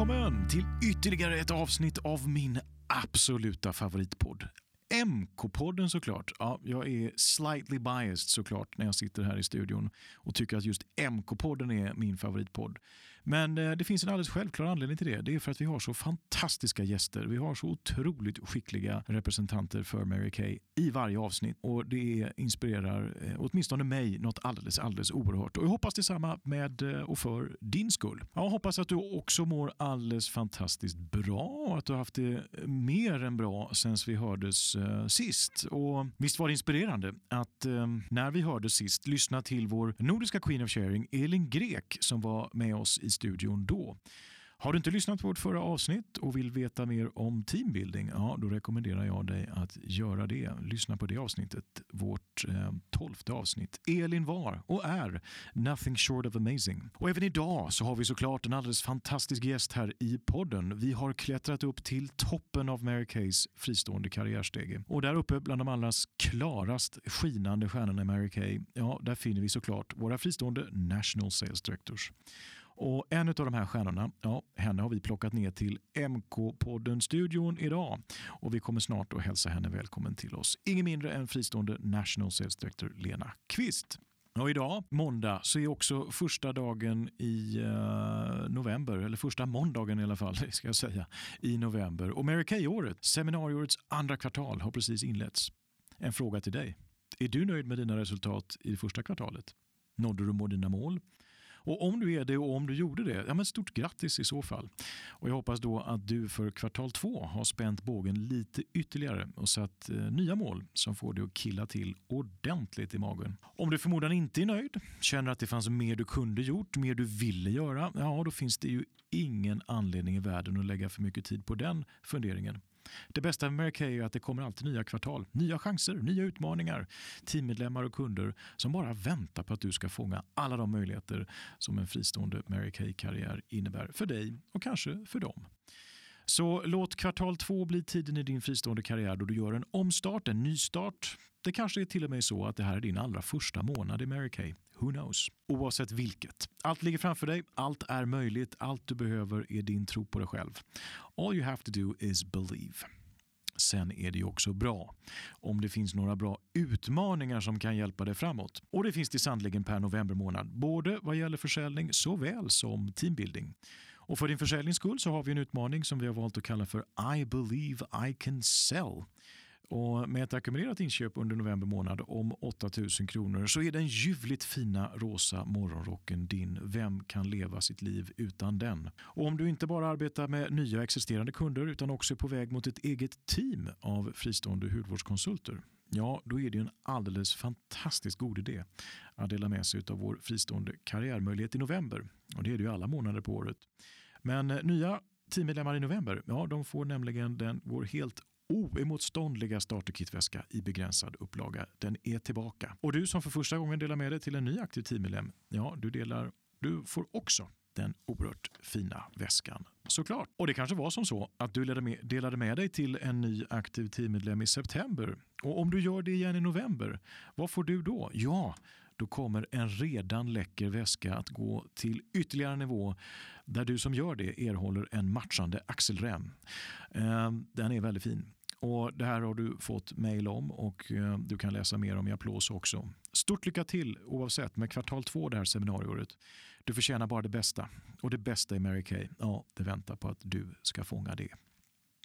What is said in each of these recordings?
välkommen till ytterligare ett avsnitt av min absoluta favoritpodd. MK-podden såklart. Ja, jag är slightly biased såklart när jag sitter här i studion och tycker att just MK-podden är min favoritpodd. Men eh, det finns en alldeles självklar anledning till det. Det är för att vi har så fantastiska gäster. Vi har så otroligt skickliga representanter för Mary Kay i varje avsnitt och det inspirerar eh, åtminstone mig något alldeles, alldeles oerhört. Och jag hoppas detsamma med eh, och för din skull. Jag hoppas att du också mår alldeles fantastiskt bra och att du har haft det mer än bra sen vi hördes sist. Och visst var det inspirerande att när vi hördes sist lyssna till vår nordiska Queen of Sharing Elin Grek som var med oss i studion då. Har du inte lyssnat på vårt förra avsnitt och vill veta mer om teambuilding, ja, då rekommenderar jag dig att göra det. Lyssna på det avsnittet, vårt eh, tolfte avsnitt. Elin var och är nothing short of amazing. Och även idag så har vi såklart en alldeles fantastisk gäst här i podden. Vi har klättrat upp till toppen av Mary Kays fristående karriärstege. Och där uppe bland de allra klarast skinande stjärnorna i Mary Kay, ja, där finner vi såklart våra fristående National Sales Directors. Och en av de här stjärnorna, ja, henne har vi plockat ner till MK-podden-studion idag. Och vi kommer snart att hälsa henne välkommen till oss. Ingen mindre än fristående National Sales Director Lena Kvist. Och idag, måndag, så är också första dagen i uh, november, eller första måndagen i alla fall, ska jag säga, i november. Och Mary Kay-året, seminarieårets andra kvartal, har precis inletts. En fråga till dig. Är du nöjd med dina resultat i det första kvartalet? Nådde du dina mål? Och om du är det och om du gjorde det, ja men stort grattis i så fall. Och jag hoppas då att du för kvartal två har spänt bågen lite ytterligare och satt eh, nya mål som får dig att killa till ordentligt i magen. Om du förmodligen inte är nöjd, känner att det fanns mer du kunde gjort, mer du ville göra, ja då finns det ju ingen anledning i världen att lägga för mycket tid på den funderingen. Det bästa med Mary Kay är att det kommer alltid nya kvartal, nya chanser, nya utmaningar, teammedlemmar och kunder som bara väntar på att du ska fånga alla de möjligheter som en fristående Mary Kay-karriär innebär för dig och kanske för dem. Så låt kvartal två bli tiden i din fristående karriär då du gör en omstart, en nystart. Det kanske är till och med så att det här är din allra första månad i Mary Kay. Who knows? Oavsett vilket. Allt ligger framför dig, allt är möjligt, allt du behöver är din tro på dig själv. All you have to do is believe. Sen är det ju också bra om det finns några bra utmaningar som kan hjälpa dig framåt. Och det finns det sannoliken per november månad, både vad gäller försäljning såväl som teambuilding. Och för din försäljnings skull så har vi en utmaning som vi har valt att kalla för I believe I can sell. Och med ett ackumulerat inköp under november månad om 8000 kronor så är den ljuvligt fina rosa morgonrocken din. Vem kan leva sitt liv utan den? Och om du inte bara arbetar med nya existerande kunder utan också är på väg mot ett eget team av fristående hudvårdskonsulter ja, då är det en alldeles fantastiskt god idé att dela med sig av vår fristående karriärmöjlighet i november. Och det är det ju alla månader på året. Men nya teammedlemmar i november, ja, de får nämligen den, vår helt oemotståndliga starterkitväska i begränsad upplaga. Den är tillbaka. Och du som för första gången delar med dig till en ny aktiv teammedlem, ja, du, delar, du får också den oerhört fina väskan såklart. Och det kanske var som så att du delade med dig till en ny aktiv teammedlem i september. Och om du gör det igen i november, vad får du då? Ja, då kommer en redan läcker väska att gå till ytterligare nivå där du som gör det erhåller en matchande axelrem. Ehm, den är väldigt fin. Och Det här har du fått mejl om och eh, du kan läsa mer om i Applås också. Stort lycka till oavsett med kvartal två det här seminariet. Du förtjänar bara det bästa. Och det bästa i Mary Kay, ja, det väntar på att du ska fånga det.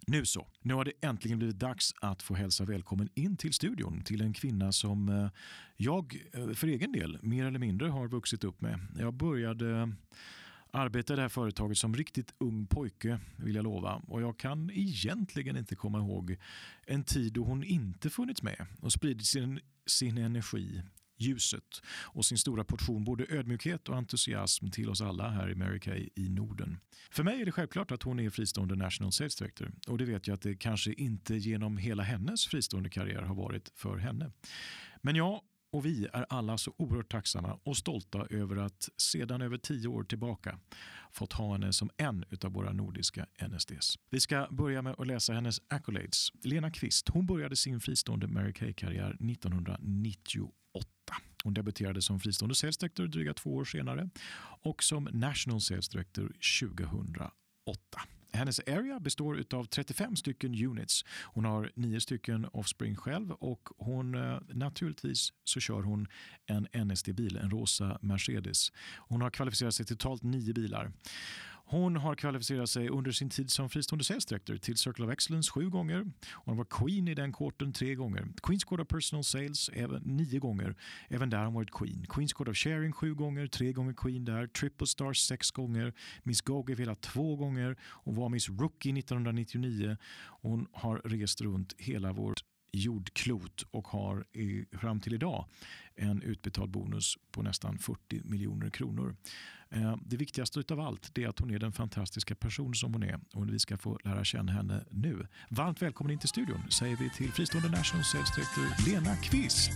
Nu så, nu har det äntligen blivit dags att få hälsa välkommen in till studion till en kvinna som eh, jag eh, för egen del mer eller mindre har vuxit upp med. Jag började arbetade i det här företaget som riktigt ung pojke vill jag lova och jag kan egentligen inte komma ihåg en tid då hon inte funnits med och spridit sin, sin energi ljuset och sin stora portion både ödmjukhet och entusiasm till oss alla här i Mary Kay i Norden. För mig är det självklart att hon är fristående National Sales Director och det vet jag att det kanske inte genom hela hennes fristående karriär har varit för henne. Men jag och vi är alla så oerhört tacksamma och stolta över att sedan över tio år tillbaka fått ha henne som en av våra nordiska NSDs. Vi ska börja med att läsa hennes accolades. Lena Kvist hon började sin fristående Mary Kay-karriär 1998. Hon debuterade som fristående sales director dryga två år senare och som national sales director 2008. Hennes area består av 35 stycken units. Hon har nio stycken Offspring själv och hon, eh, naturligtvis så kör hon en NSD-bil, en rosa Mercedes. Hon har kvalificerat sig till totalt nio bilar. Hon har kvalificerat sig under sin tid som fristående säljdirektör till Circle of Excellence sju gånger. Hon var queen i den korten tre gånger. Queens Court of Personal Sales även nio gånger. Även där har hon varit queen. Queens Court of Sharing sju gånger, tre gånger queen där. Triple Stars sex gånger. Miss Gogev hela två gånger. Hon var Miss Rookie 1999. Hon har rest runt hela vårt jordklot och har i, fram till idag en utbetald bonus på nästan 40 miljoner kronor. Eh, det viktigaste av allt är att hon är den fantastiska person som hon är och vi ska få lära känna henne nu. Varmt välkommen in till studion säger vi till fristående National Sales Director Lena Kvist.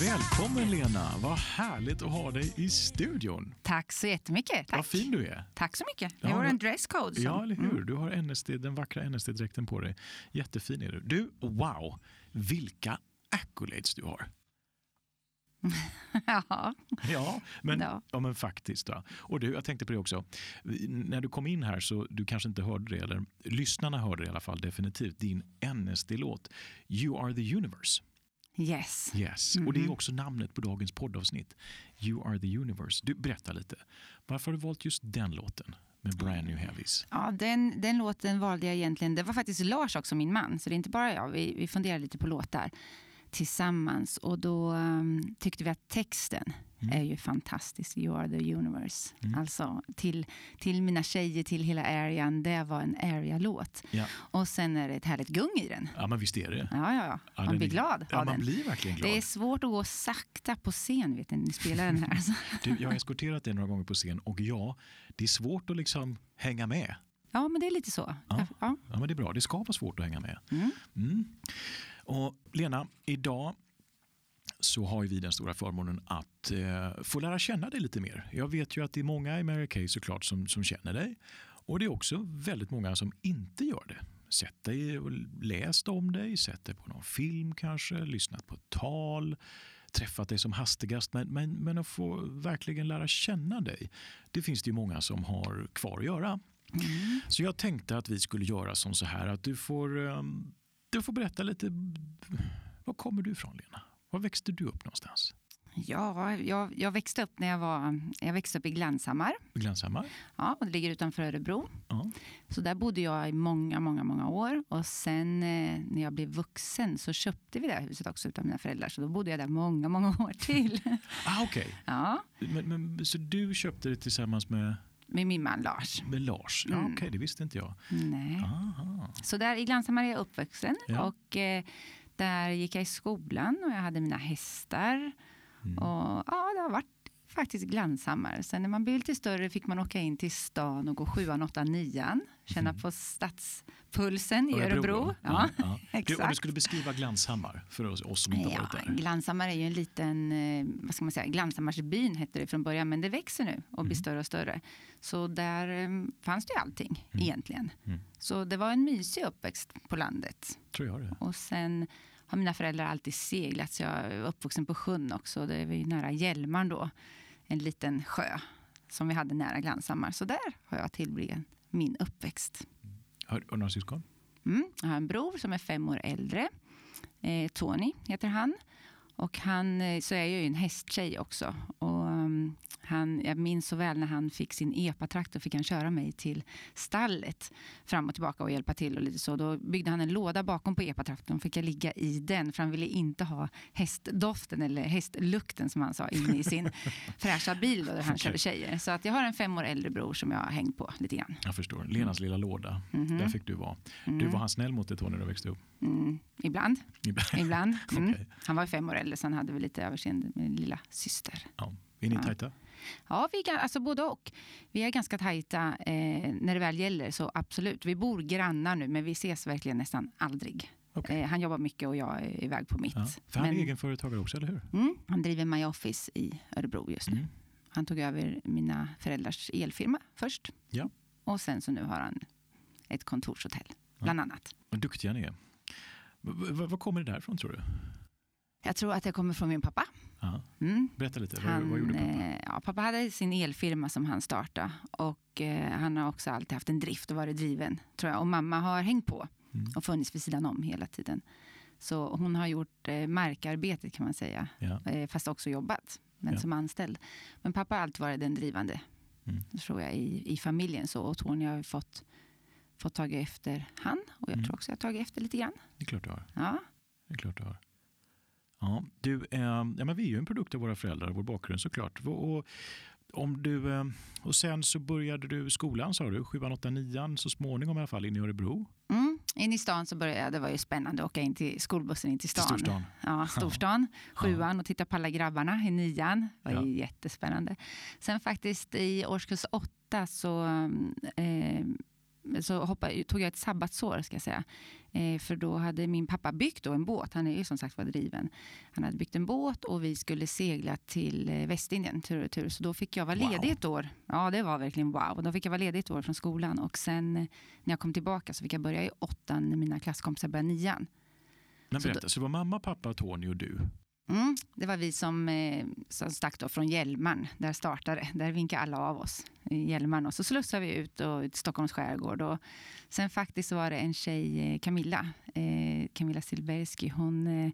Välkommen Lena. Vad härligt att ha dig i studion. Tack så jättemycket. Tack. Vad fin du är. Tack så mycket. Jag har en dresscode. Så. Ja, eller hur. Mm. Du har NSD, den vackra NSD-dräkten på dig. Jättefin är du. Du, wow, vilka accolades du har. ja. Ja, men, ja. ja. men faktiskt. Då. Och du, jag tänkte på det också. När du kom in här så du kanske inte hörde det, eller lyssnarna hörde det i alla fall definitivt, din NSD-låt You are the universe. Yes. yes. Mm -hmm. Och Det är mm-hmm. också namnet på dagens poddavsnitt. You are the universe. Du, berätta lite. Varför har du valt just den låten? med Brand New Heavies? Ja, den, den låten valde jag egentligen. Det var faktiskt Lars också, min man. Så det är inte bara jag. Vi, vi funderade lite på låtar tillsammans. Och då um, tyckte vi att texten mm. är ju fantastisk. You are the universe. Mm. Alltså till, till mina tjejer, till hela arean. Det var en area-låt. Ja. Och sen är det ett härligt gung i den. Ja, men visst är det. Ja, ja, ja. man blir glad ja, av man den. blir verkligen glad. Det är svårt att gå sakta på scen, vet ni, ni spelar den här. du, jag har eskorterat dig några gånger på scen och ja, det är svårt att liksom hänga med. Ja, men det är lite så. Ja, ja. ja men det är bra. Det ska vara svårt att hänga med. Mm. Mm. Och Lena, idag så har vi den stora förmånen att eh, få lära känna dig lite mer. Jag vet ju att det är många i Mary Kay såklart som, som känner dig. Och det är också väldigt många som inte gör det. Sett dig och läst om dig, sett dig på någon film kanske, lyssnat på ett tal, träffat dig som hastigast. Men, men, men att få verkligen lära känna dig, det finns det ju många som har kvar att göra. Mm. Så jag tänkte att vi skulle göra som så här att du får um, du får berätta lite. Var kommer du ifrån, Lena? Var växte du upp någonstans? Ja, jag, jag, växte upp när jag var jag växte upp i Glanshammar. Glanshammar? Ja, och det ligger utanför Örebro. Ja. Så där bodde jag i många, många, många år. Och sen eh, när jag blev vuxen så köpte vi det huset också av mina föräldrar. Så då bodde jag där många, många år till. ah, okej. Okay. Ja. Men, men, så du köpte det tillsammans med med min man Lars. Med Lars? Ja, mm. Okej, okay, det visste inte jag. Nej. Aha. Så där i Glanshammar är jag uppvuxen. Ja. Och, eh, där gick jag i skolan och jag hade mina hästar. Mm. Och, ja, det har varit faktiskt Glanshammar. Sen när man blev lite större fick man åka in till stan och gå sjuan, åttan, nian. Känna mm. på stadspulsen i Örebro. Örebro. Ja, ja, ja. Du, om du skulle beskriva Glanshammar för oss, oss som inte ja, varit där. Glanshammar är ju en liten, eh, vad ska man säga, Glanshammarsbyn hette det från början, men det växer nu och blir mm. större och större. Så där eh, fanns det ju allting mm. egentligen. Mm. Så det var en mysig uppväxt på landet. Tror jag det. Och sen har mina föräldrar alltid seglat, så jag är uppvuxen på sjön också. Det är nära Hjälmaren då, en liten sjö som vi hade nära Glanshammar. Så där har jag tillbringat min uppväxt. Har du några syskon? Mm, jag har en bror som är fem år äldre. Eh, Tony heter han. Och han, eh, så är jag ju en hästtjej också. Och, han, jag minns så väl när han fick sin epatraktor fick han köra mig till stallet fram och tillbaka och hjälpa till. och lite så. Då byggde han en låda bakom på epatraktorn fick jag ligga i den för han ville inte ha hästdoften eller hästlukten som han sa inne i sin fräscha bil då, där han okay. körde tjejer. Så att jag har en fem år äldre bror som jag har hängt på lite grann. Jag förstår. Lenas lilla låda, mm -hmm. där fick du vara. Mm. Du var han snäll mot dig när du växte upp? Mm. Ibland. Ibland. Mm. okay. Han var fem år äldre så han hade väl lite överseende med min lilla syster. Ja. Är ni ja. tajta? Ja, vi är, alltså både och. Vi är ganska tajta eh, när det väl gäller, så absolut. Vi bor grannar nu, men vi ses verkligen nästan aldrig. Okay. Eh, han jobbar mycket och jag är iväg på mitt. Ja, för han är egenföretagare också, eller hur? Mm, han driver My Office i Örebro just nu. Mm. Han tog över mina föräldrars elfirma först. Ja. Och sen så nu har han ett kontorshotell, bland ja. annat. Vad duktiga ni är. V- v- vad kommer det därifrån tror du? Jag tror att det kommer från min pappa. Mm. Berätta lite, Han, vad gjorde pappa? eh, ja, pappa hade sin elfirma som han startade och eh, han har också alltid haft en drift och varit driven. tror jag. Och mamma har hängt på Mm. och funnits vid sidan om hela tiden. Så hon har gjort eh, markarbetet kan man säga, Ja. eh, fast också jobbat men Ja. som anställd. Men pappa har alltid varit den drivande, Mm. tror jag, i, i familjen. Så, och Tony har fått, fått tagit efter han och jag Mm. tror också jag har tagit efter lite grann. Det är klart du har. Ja. Det är klart du har. Ja, du, eh, ja, men vi är ju en produkt av våra föräldrar, vår bakgrund såklart. Och, och, om du, eh, och sen så började du skolan sa du, 7, 8, 9 så småningom i alla fall in i Örebro. Mm. In i stan så började jag, det var ju spännande att åka in till skolbussen in till Till stan. storstan. Ja, storstan, sjuan och titta på alla grabbarna i nian. Det var Ja. ju jättespännande. Sen faktiskt i årskurs åtta så, eh, så hoppade, tog jag ett sabbatsår ska jag säga. Eh, för då hade min pappa byggt då en båt, han är ju som sagt var driven. Han hade byggt en båt och vi skulle segla till eh, Västindien tur och retur. Så då fick jag vara Wow. ledig ett år. Ja, det var verkligen wow. Då fick jag vara ledig ett år från skolan och sen eh, när jag kom tillbaka så fick jag börja i åttan när mina klasskompisar började nian. Men Så berätta, så det var mamma, pappa, Tony och du? Mm, det var vi som, eh, som stack då från Hjälmaren. Där startade Där vinkade alla av oss i Hjälmaren. Och så slussade vi ut och, till Stockholms skärgård. Och sen faktiskt var det en tjej, eh, Camilla, eh, Camilla Silbersky, hon eh,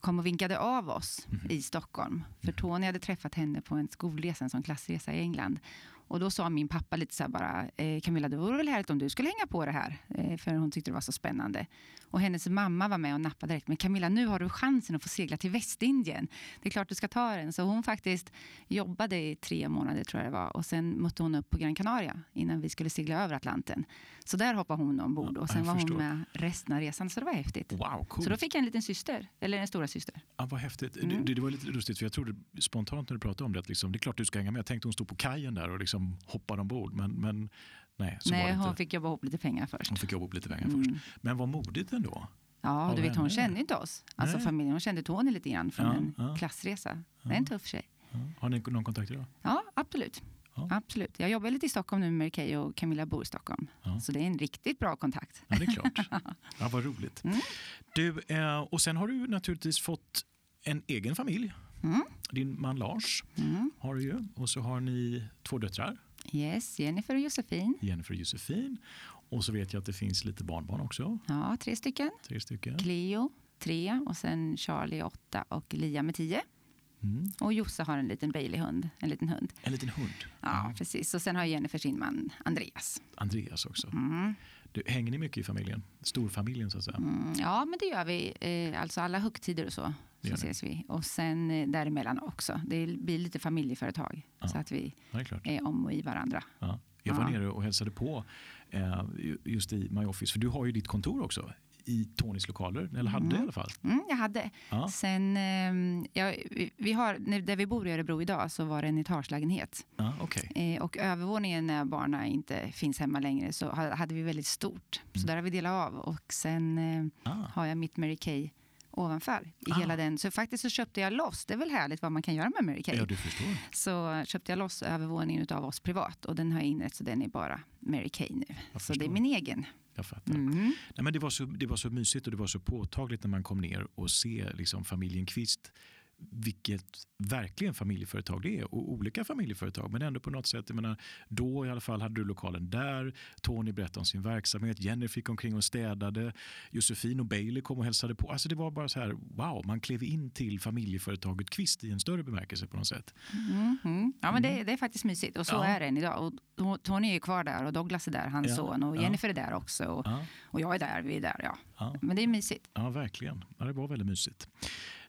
kom och vinkade av oss Mhm. i Stockholm. För Tony hade träffat henne på en skolresa, en sån klassresa i England. Och då sa min pappa lite så här bara, eh, Camilla det vore väl härligt om du skulle hänga på det här. Eh, för hon tyckte det var så spännande. Och hennes mamma var med och nappade direkt. Men Camilla, nu har du chansen att få segla till Västindien. Det är klart du ska ta den. Så hon faktiskt jobbade i tre månader tror jag det var. Och sen mötte hon upp på Gran Canaria innan vi skulle segla över Atlanten. Så där hoppade hon ombord. Ja, och sen var hon med resten av resan. Så det var häftigt. Wow, coolt. Så då fick jag en liten syster, eller en stora syster. Ja, vad häftigt. Mm. Det, det var lite lustigt, för jag trodde spontant när du pratade om det att liksom, det är klart du ska hänga med. Jag tänkte hon stod på kajen där och liksom hoppade ombord, men, men nej, så var Nej, det hon inte. fick jobba ihop lite pengar först. Hon fick jobba upp lite pengar Mm. först. Men vad modigt ändå. Ja, du vet, hon kände inte oss. Alltså Nej. familjen. Hon kände Tony lite grann från Ja, en ja. klassresa. Det är en tuff tjej. Ja. Har ni någon kontakt idag? Ja, absolut. Ja. absolut. Jag jobbar lite i Stockholm nu med Mary Kay och Camilla bor i Stockholm. Ja. Så det är en riktigt bra kontakt. Ja, det är klart. Ja, vad roligt. Mm. Du, eh, och sen har du naturligtvis fått en egen familj. Mm. Din man Lars Mm. har du ju. Och så har ni två döttrar, Yes, Jennifer och Josefin. Jennifer och Josefin. Och så vet jag att det finns lite barnbarn också, Ja, tre stycken. tre stycken. Cleo, tre. Och sen Charlie, åtta. Och Lia med tio. Mm. Och Josse har en liten Bailey-hund. En liten hund. En liten hund. Ja, precis. Och sen har Jennifer sin man Andreas. Andreas också. Mm. Du, hänger ni mycket i familjen? Storfamiljen så att säga? Mm, ja, men det gör vi. Eh, alltså alla högtider och så, så ses vi. Och sen eh, däremellan också. Det blir lite familjeföretag. Ja. Så att vi är är om och i varandra. Ja. Jag var Ja. nere och hälsade på eh, just i My Office, för du har ju ditt kontor också i Tonys lokaler, eller hade Mm. i alla fall. Mm, jag hade. Ja. Sen, eh, ja, vi- har, där vi bor i Örebro idag så var det en etagelägenhet. Ja, okej. Eh, och övervåningen när barnen inte finns hemma längre så ha- hade vi väldigt stort. Så Mm. där har vi delat av. Och sen eh, Ah, har jag mitt Mary Kay ovanför. I Ah. hela den. Så faktiskt så köpte jag loss. Det är väl härligt vad man kan göra med Mary Kay. ja, du förstår. Så köpte jag loss övervåningen av oss privat. Och den har jag inrett så den är bara Mary Kay nu. Jag så det är min egen. Jag fattar. Mm. Nej, men det, var så, det var så mysigt och det var så påtagligt när man kom ner och se liksom, familjen Kvist vilket verkligen familjeföretag det är och olika familjeföretag men ändå på något sätt, jag menar, då i alla fall hade du lokalen där, Tony berättade om sin verksamhet, Jenny fick omkring och städade, Josefin och Bailey kom och hälsade på. Alltså det var bara så här, wow, man klev in till familjeföretaget Kvist i en större bemärkelse på något sätt. Mm, mm. Ja, men det, det är faktiskt mysigt. Och så Ja. är det än idag. Och Tony är ju kvar där och Douglas är där, hans Ja, son. Och ja. Jennifer är där också. Och, Ja, och jag är där, vi är där. Ja. ja. Men det är mysigt. Ja, verkligen. Ja, det var väldigt mysigt.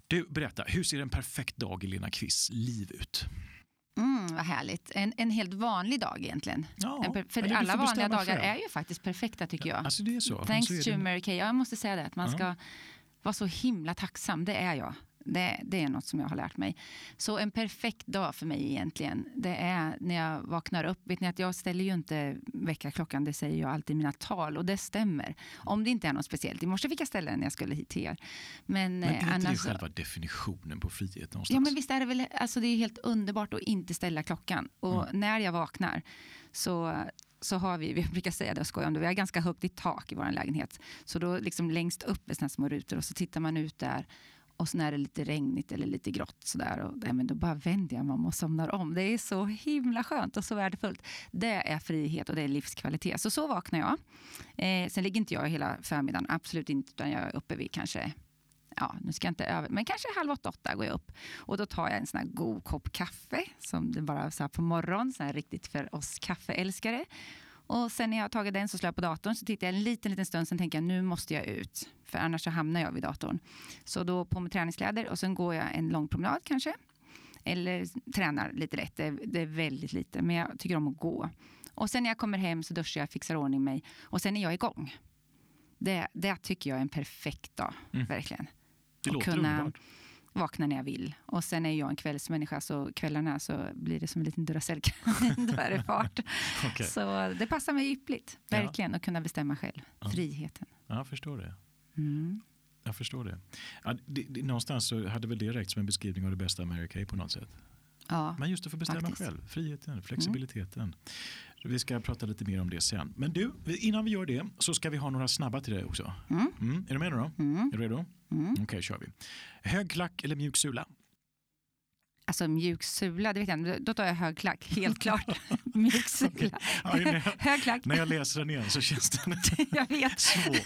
Du, berätta, hur ser en perfekt dag i Lena Kvists liv ut? Mm, vad härligt. En, en helt vanlig dag egentligen. Ja, per- för alla vanliga dagar själv. är ju faktiskt perfekta tycker jag. Alltså det är så. Thanks så är to det. Mary Kay. Ja, Jag måste säga det, att man Ja. ska vara så himla tacksam. Det är jag. Det, det är något som jag har lärt mig. Så en perfekt dag för mig egentligen, det är när jag vaknar upp. Vet ni att jag ställer ju inte väckarklockan, det säger jag alltid i mina tal och det stämmer. Om det inte är något speciellt. I morse fick jag ställa den när jag skulle hit till er. Men, Men är eh, det annars... själva definitionen på frihet någonstans? Ja, men visst är det väl, alltså det är helt underbart att inte ställa klockan. Och Mm. när jag vaknar så så har vi, vi brukar säga det och skoja om det, vi har ganska högt i tak i vår lägenhet. Så då liksom längst upp är såna små rutor och så tittar man ut där och så när det är lite regnigt eller lite grått sådär, och, nej, men då bara vänder jag mig om och somnar om. Det är så himla skönt och så värdefullt. Det är frihet och det är livskvalitet. Så så vaknar jag. Eh, sen ligger inte jag hela förmiddagen, absolut inte, utan jag är uppe vid kanske ja, nu ska jag inte över, men kanske halv åtta, åtta går jag upp. Och då tar jag en sån här god kopp kaffe, som det bara så här på morgonen, så här riktigt för oss kaffeälskare. Och sen när jag har tagit den så slår jag på datorn, så tittar jag en liten, liten stund, sen tänker jag nu måste jag ut. För annars så hamnar jag vid datorn. Så då på med träningskläder och sen går jag en lång promenad kanske. Eller tränar lite lätt, det är, det är väldigt lite, men jag tycker om att gå. Och sen när jag kommer hem så duschar jag, fixar ordning mig och sen är jag igång. Det, det tycker jag är en perfekt dag, Mm. verkligen. Det och låter kunna underbart. Vakna när jag vill. Och sen är jag en kvällsmänniska så kvällarna så blir det som en liten Duracell-kanin. Då är det fart. Okej. Så det passar mig yppligt, Ja. verkligen, att kunna bestämma själv. Ja. Friheten. Ja, jag förstår det. Mm. Jag förstår det. Ja, det, det. Någonstans så hade väl det räckt som en beskrivning av det bästa med Mary Kay på något sätt. Ja. Men just att få bestämma Faktiskt. själv. Friheten, flexibiliteten. Vi ska prata lite mer om det sen. Men du, innan vi gör det så ska vi ha några snabba till dig också. Mm. Mm. Är du med nu då? Mm. Är du redo? Mm. Okej, kör vi. Hög klack eller mjuk sula? Alltså mjuk sula, det vet jag inte. Då tar jag hög klack, helt klart. mjuk sula. Ja, när, jag, Hög klack, när jag läser den igen så känns den jag vet. svår.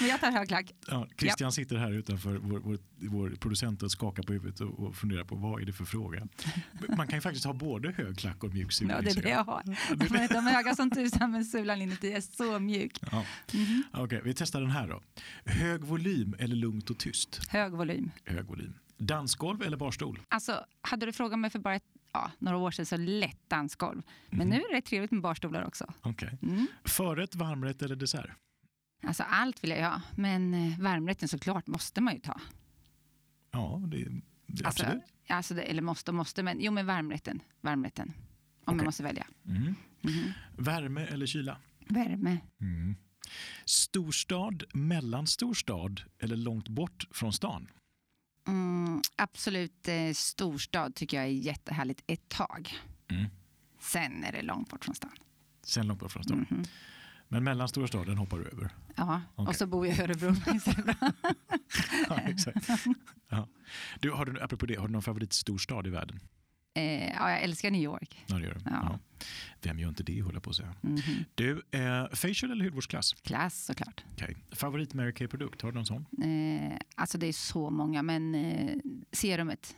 Men jag tar hög klack. Ja, Christian sitter här utanför vår, vår, vår producent och skakar på huvudet och, och funderar på vad är det för fråga. Man kan ju faktiskt ha både hög klack och mjuk sula. Ja, det är det jag. har. Men De är höga som tusan, men sulan inuti är så mjuk. Ja. Mhm. Okej, vi testar den här då. Hög volym eller lugnt och tyst? Hög volym. Hög volym. Dansgolv eller barstol? Alltså, hade du frågat mig för bara ett, ja, några år sedan så lätt dansgolv. Men Mhm. nu är det trevligt med barstolar också. Okej. Mm. Förrätt, varmrätt eller dessert? Alltså allt vill jag ha, men eh, varmrätten såklart måste man ju ta. Ja, det, det Alltså, absolut. alltså det, eller måste och måste, men jo men varmrätten. Varmrätten. Om Okej. jag måste välja. Mhm. Mhm. Värme eller kyla? Värme. Mm. Storstad, mellanstorstad eller långt bort från stan? Mm, absolut eh, storstad tycker jag är jättehärligt ett tag. Mm. Sen är det långt bort från stan. Sen långt bort från stan. Mhm. Men mellanstora staden hoppar du över? Ja, Okej. och så bor jag i Örebro. Ja, exakt. Ja. Du, har du, apropå det, har du någon favoritstorstad i världen? Eh, ja, jag älskar New York. Ja, det gör du. Ja. Vem gör inte det, håller på att säga. Mhm. Du, eh, facial eller hudvårdsklass? Klass såklart. Okay. Favorit Mary Kay-produkt, har du någon sån? Eh, alltså det är så många, men eh, serumet.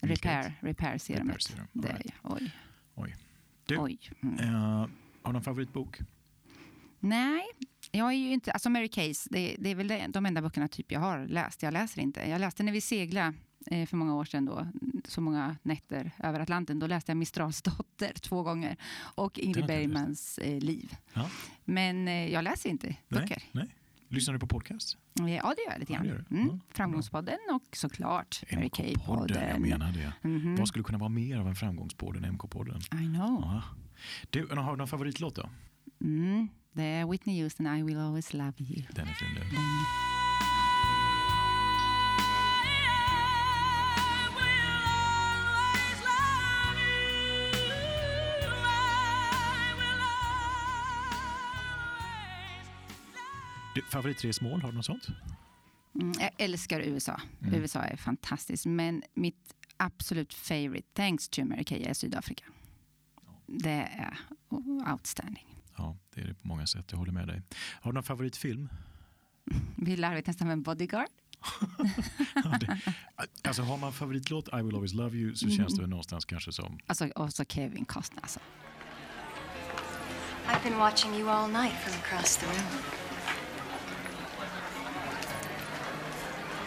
Repair, repair serumet. Repair serum. Det, right. oj. Oj. Du- oj. Mm. Eh, har du någon favoritbok? Nej, jag är ju inte... Alltså Mary Case, det, det är väl de enda böckerna typ jag har läst. Jag läser inte. Jag läste när vi seglade för många år sedan då, så många nätter över Atlanten. Då läste jag Mistrals dotter två gånger och Ingrid Den Bergmans eh, liv. Ja. Men eh, jag läser inte böcker. Nej? Lyssnar du på podcast? Eh, Ja, det gör jag lite Ja, grann. du. Mm. Ja, Framgångspodden och såklart MK-podden, jag menar det. Mhm. Vad skulle kunna vara mer av en framgångspodd än MK-podden? I know. Ja. Du, har du någon favoritlåt då? Mm. Det är Whitney Houston, I will always love you. Den är fin du. Du favoritresmål, har du något sånt? Mm, jag älskar USA. Mm. USA är fantastiskt. Men mitt absolut favorite, thanks to Mary Kay, är Sydafrika. Det är outstanding. Ja, det är det på många sätt. Jag håller med dig. Har du någon favoritfilm? Vi lär nästan med en bodyguard. Ja, alltså har man favoritlåt I will always love you så känns det väl någonstans kanske som Alltså, och så Kevin Costner. Alltså. I've been watching you all night from across the room.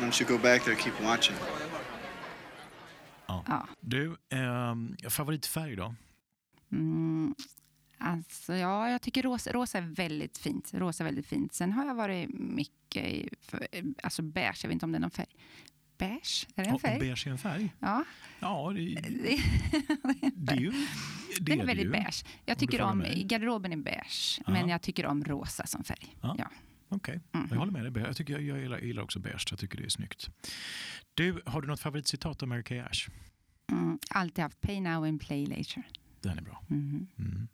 Don't you go back there keep watching? Ja. Du, ehm, favoritfärg då? Mm, alltså, ja, jag tycker rosa, rosa är väldigt fint. Rosa är väldigt fint. Sen har jag varit mycket i för, alltså beige. Jag vet inte om det är någon färg. Beige? Är det en Ja, färg? beige är en färg? Ja, Ja, det, det, det är ju... Det den är det väldigt ju. beige. Jag tycker om, mig. garderoben är beige, Ja. men jag tycker om rosa som färg. Ja. Ja. Okej, Mm. jag håller med dig. Jag, tycker, jag, jag gillar, jag gillar också beige. Jag tycker det är snyggt. Du, har du något favoritcitat av Mary Kay Ash? Mm, alltid haft pay now and play later. Den är bra. Mhm. Mm.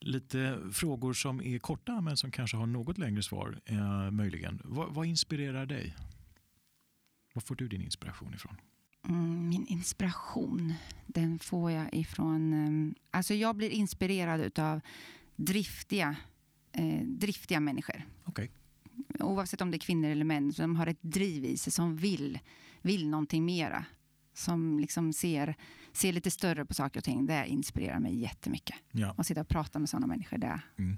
Lite frågor som är korta men som kanske har något längre svar eh, möjligen. Vad, vad inspirerar dig? Var får du din inspiration ifrån? Mm, min inspiration, den får jag ifrån... Um, alltså jag blir inspirerad av driftiga, eh, driftiga människor. Okay. Oavsett om det är kvinnor eller män som har ett driv i sig, som vill, vill någonting mera. Som liksom ser, ser lite större på saker och ting. Det inspirerar mig jättemycket. Ja. Att sitta och prata med sådana människor, det, mm.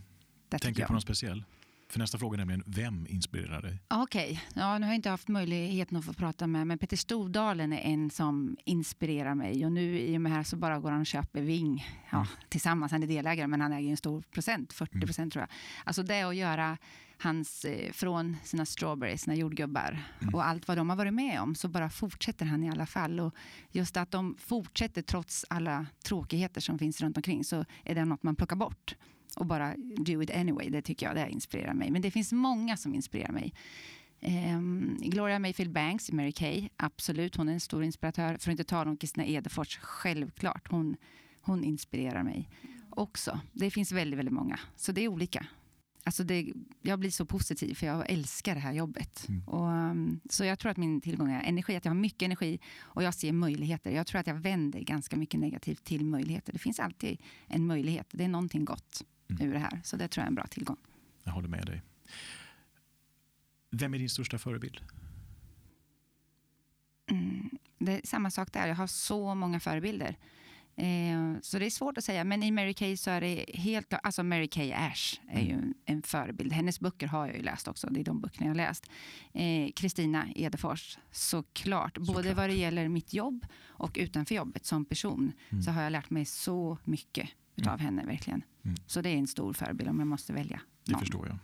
det Tänker du på någon speciell? För nästa fråga är nämligen, vem inspirerar dig? Okej, okay. ja, nu har jag inte haft möjligheten att få prata med, men Peter Stordalen är en som inspirerar mig. Och nu i och med här så bara går han och köper Ving ja, mm. tillsammans. Han är delägare, men han äger en stor procent, 40 procent mm. tror jag. Alltså det att göra hans, eh, från sina strawberries, sina jordgubbar mm. och allt vad de har varit med om, så bara fortsätter han i alla fall. Och just att de fortsätter trots alla tråkigheter som finns runt omkring, så är det något man plockar bort och bara do it anyway. Det tycker jag det inspirerar mig. Men det finns många som inspirerar mig. Um, Gloria Mayfield Banks, Mary Kay, absolut. Hon är en stor inspiratör. För att inte tala om Kristina Edefors, självklart. Hon, hon inspirerar mig också. Det finns väldigt, väldigt många. Så det är olika. Alltså det, jag blir så positiv, för jag älskar det här jobbet. Mm. Och, um, så jag tror att min tillgång är energi, att jag har mycket energi och jag ser möjligheter. Jag tror att jag vänder ganska mycket negativt till möjligheter. Det finns alltid en möjlighet. Det är någonting gott mm. ur det här. Så det tror jag är en bra tillgång. Jag håller med dig. Vem är din största förebild? Mm, det är samma sak där. Jag har så många förebilder. Eh, så det är svårt att säga. Men i Mary Kay så är det helt alltså Mary Kay Ash är mm. ju en förebild. Hennes böcker har jag ju läst också. Det är de böckerna jag har läst. Kristina eh, Edefors, såklart. Både såklart. vad det gäller mitt jobb och utanför jobbet som person mm. så har jag lärt mig så mycket mm. av henne verkligen. Mm. Så det är en stor förebild om jag måste välja. Det någon. förstår jag.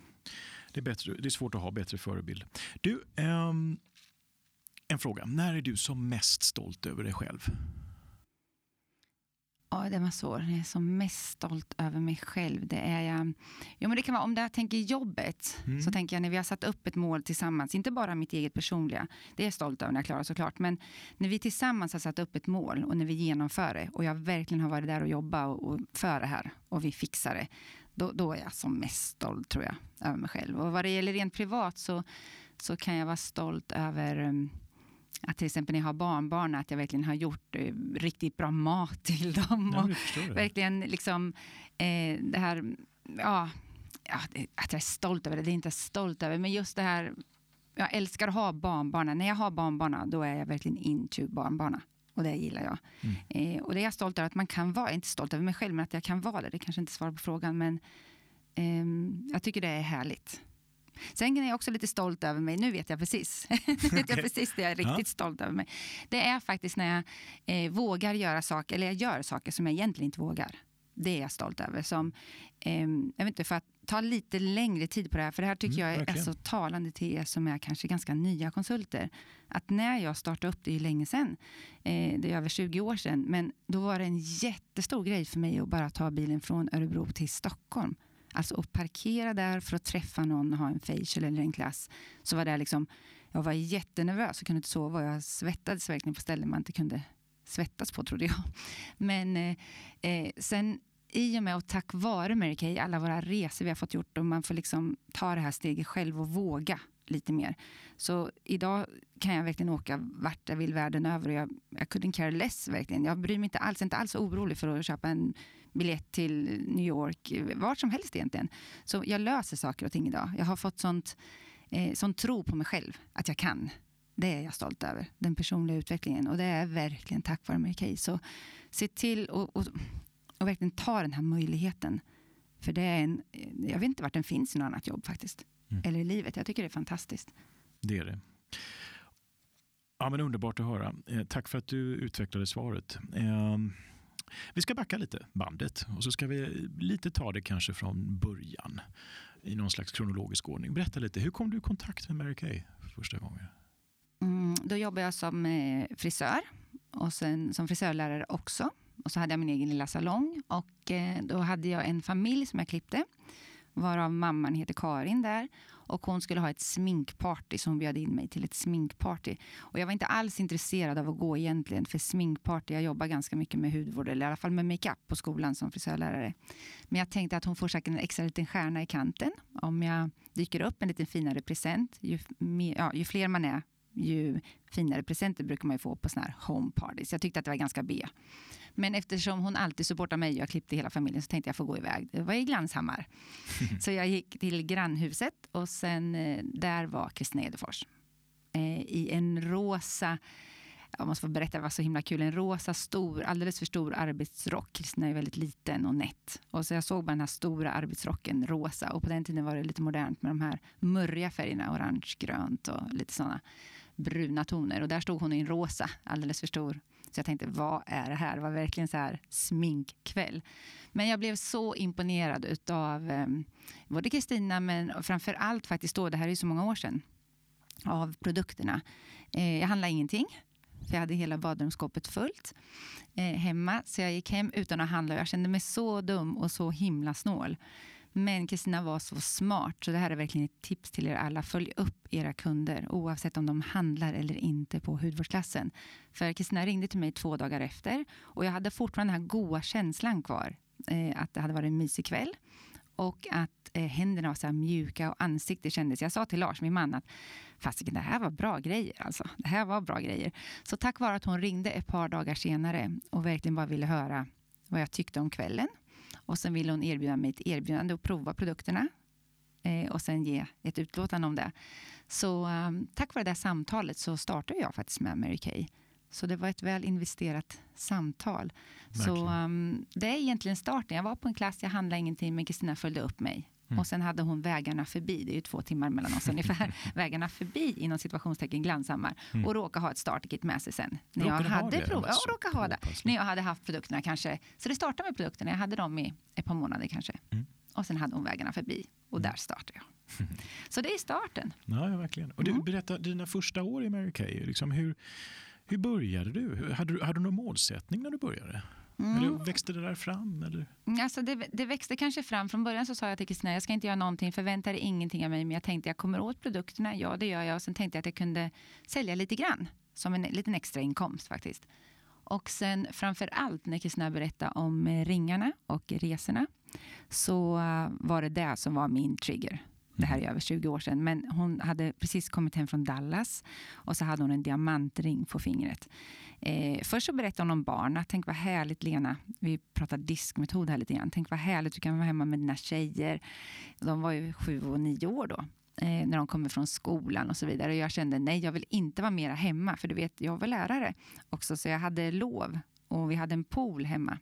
Det är, bättre, det är svårt att ha bättre förebild. Du, um, en fråga. När är du som mest stolt över dig själv? Ja, den var svår. Jag är som mest stolt över mig själv. Det är jag... Jo, men det kan vara, om jag tänker jobbet, mm. så tänker jag när vi har satt upp ett mål tillsammans, inte bara mitt eget personliga, det är jag stolt över när jag klarar såklart, men när vi tillsammans har satt upp ett mål och när vi genomför det och jag verkligen har varit där och jobbat och, och för det här och vi fixar det, då, då är jag som mest stolt tror jag, över mig själv. Och vad det gäller rent privat så, så kan jag vara stolt över um, att till exempel när jag har barnbarn, att jag verkligen har gjort eh, riktigt bra mat till dem. Ja, och verkligen liksom eh, det här, ja, ja, att jag är stolt över det, det är inte jag stolt över, men just det här, jag älskar att ha barnbarn. När jag har barnbarn, då är jag verkligen into barnbarn. Och det gillar jag. Mm. Eh, och det är jag stolt över att man kan vara. Jag är inte stolt över mig själv, men att jag kan vara det. Det kanske inte svarar på frågan, men eh, jag tycker det är härligt. Sen är jag också lite stolt över mig. Nu vet jag precis. nu vet jag precis det jag är riktigt ja. stolt över mig. Det är faktiskt när jag eh, vågar göra saker, eller jag gör saker som jag egentligen inte vågar. Det är jag stolt över. Som, eh, jag vet inte, för att ta lite längre tid på det här, för det här tycker mm, jag är så talande till er som är kanske ganska nya konsulter. Att när jag startade upp, det är ju länge sedan, eh, det är över 20 år sedan, men då var det en jättestor grej för mig att bara ta bilen från Örebro till Stockholm. Alltså att parkera där för att träffa någon och ha en facial eller en klass. Så var det liksom, jag var jättenervös och kunde inte sova. Och jag svettades verkligen på ställen man inte kunde svettas på, trodde jag. Men eh, eh sen i och med och tack vare Mary Kay, alla våra resor vi har fått gjort och man får liksom ta det här steget själv och våga lite mer. Så idag kan jag verkligen åka vart jag vill världen över. Och jag, jag couldn't care less verkligen. Jag bryr mig inte alls, inte alls orolig för att köpa en biljett till New York, vart som helst egentligen. Så jag löser saker och ting idag. Jag har fått sånt, eh, sån tro på mig själv att jag kan. Det är jag stolt över, den personliga utvecklingen. Och det är verkligen tack vare Mary. Så se till och, och, och verkligen ta den här möjligheten. För det är en, jag vet inte vart den finns i något annat jobb faktiskt. Mm. Eller i livet. Jag tycker det är fantastiskt. Det är det. Ja, men underbart att höra. Eh, tack för att du utvecklade svaret. Eh, vi ska backa lite bandet och så ska vi lite ta det kanske från början i någon slags kronologisk ordning. Berätta lite, hur kom du i kontakt med Mary Kay för första gången? Mm, då jobbade jag som eh, frisör och sen som frisörlärare också. Och så hade jag min egen lilla salong och eh, då hade jag en familj som jag klippte varav mamman heter Karin där. Och hon skulle ha ett sminkparty, så hon bjöd in mig till ett sminkparty. Och jag var inte alls intresserad av att gå egentligen för sminkparty. Jag jobbar ganska mycket med hudvård, eller i alla fall med makeup på skolan som frisörlärare. Men jag tänkte att hon får säkert en extra liten stjärna i kanten om jag dyker upp en lite finare present. Ju, ja, ju fler man är, ju finare presenter brukar man ju få på såna här home parties. Jag tyckte att det var ganska B. Men eftersom hon alltid supportar mig och jag klippte hela familjen så tänkte jag få gå iväg. Det var i Glanshammar. så jag gick till grannhuset och sen eh, där var Kristina Edefors. Eh, I en rosa jag måste få berätta, det var så himla kul. En rosa, stor, alldeles för stor arbetsrock. Kristina är väldigt liten och nätt. Och så jag såg bara den här stora arbetsrocken, rosa. Och på den tiden var det lite modernt med de här murriga färgerna, orange, grönt och lite sådana bruna toner. Och där stod hon i en rosa, alldeles för stor. Så jag tänkte, vad är det här? Det var verkligen så här sminkkväll. Men jag blev så imponerad av eh, både Kristina, men framför allt faktiskt då, det här är ju så många år sedan, av produkterna. Eh, jag handlade ingenting, för jag hade hela badrumsskåpet fullt eh, hemma. Så jag gick hem utan att handla och jag kände mig så dum och så himla snål. Men Kristina var så smart, så det här är verkligen ett tips till er alla. Följ upp era kunder oavsett om de handlar eller inte på hudvårdsklassen. För Kristina ringde till mig två dagar efter och jag hade fortfarande den här goa känslan kvar. Eh, att det hade varit en mysig kväll och att eh, händerna var så här mjuka och ansiktet kändes... Jag sa till Lars, min man, att fasiken, det här var bra grejer. Alltså. Det här var bra grejer. Så tack vare att hon ringde ett par dagar senare och verkligen bara ville höra vad jag tyckte om kvällen och sen ville hon erbjuda mig ett erbjudande att prova produkterna eh, och sen ge ett utlåtande om det. Så um, tack vare det samtalet så startade jag faktiskt med Mary Kay. Så det var ett väl investerat samtal. Verkligen. Så um, det är egentligen starten. Jag var på en klass, jag handlade ingenting, men Kristina följde upp mig. Mm. Och sen hade hon vägarna förbi, det är ju två timmar mellan oss ungefär, vägarna förbi inom situationstecken Glanshammar mm. och råka ha ett startkit med sig sen. När jag hade prov, ja, råka ha det. När jag hade haft produkterna kanske. Så det startade med produkterna, jag hade dem i ett par månader kanske. Mm. Och sen hade hon vägarna förbi och mm. där startade jag. Så det är starten. Ja, ja verkligen. Och du, mm. berätta, dina första år i Mary Kay, liksom hur, hur började du? Hade, du? hade du någon målsättning när du började? Mm. Eller växte det där fram? Eller? Alltså det, det, växte kanske fram. Från början så sa jag till Kristina, jag ska inte göra någonting, förvänta dig ingenting av mig. Men jag tänkte jag kommer åt produkterna, ja det gör jag. Och sen tänkte jag att jag kunde sälja lite grann. Som en liten extra inkomst faktiskt. Och sen framför allt när Kristina berättade om eh, ringarna och resorna så eh, var det det som var min trigger. Det här är över 20 år sedan. Men hon hade precis kommit hem från Dallas och så hade hon en diamantring på fingret. Eh, först så berättade hon om barnen. Ah, tänk vad härligt Lena, vi pratar diskmetod här lite grann. Tänk vad härligt du kan vara hemma med dina tjejer. De var ju sju och nio år då. Eh, när de kommer från skolan och så vidare. Och jag kände nej, jag vill inte vara mera hemma. För du vet, jag var lärare också så jag hade lov och vi hade en pool hemma.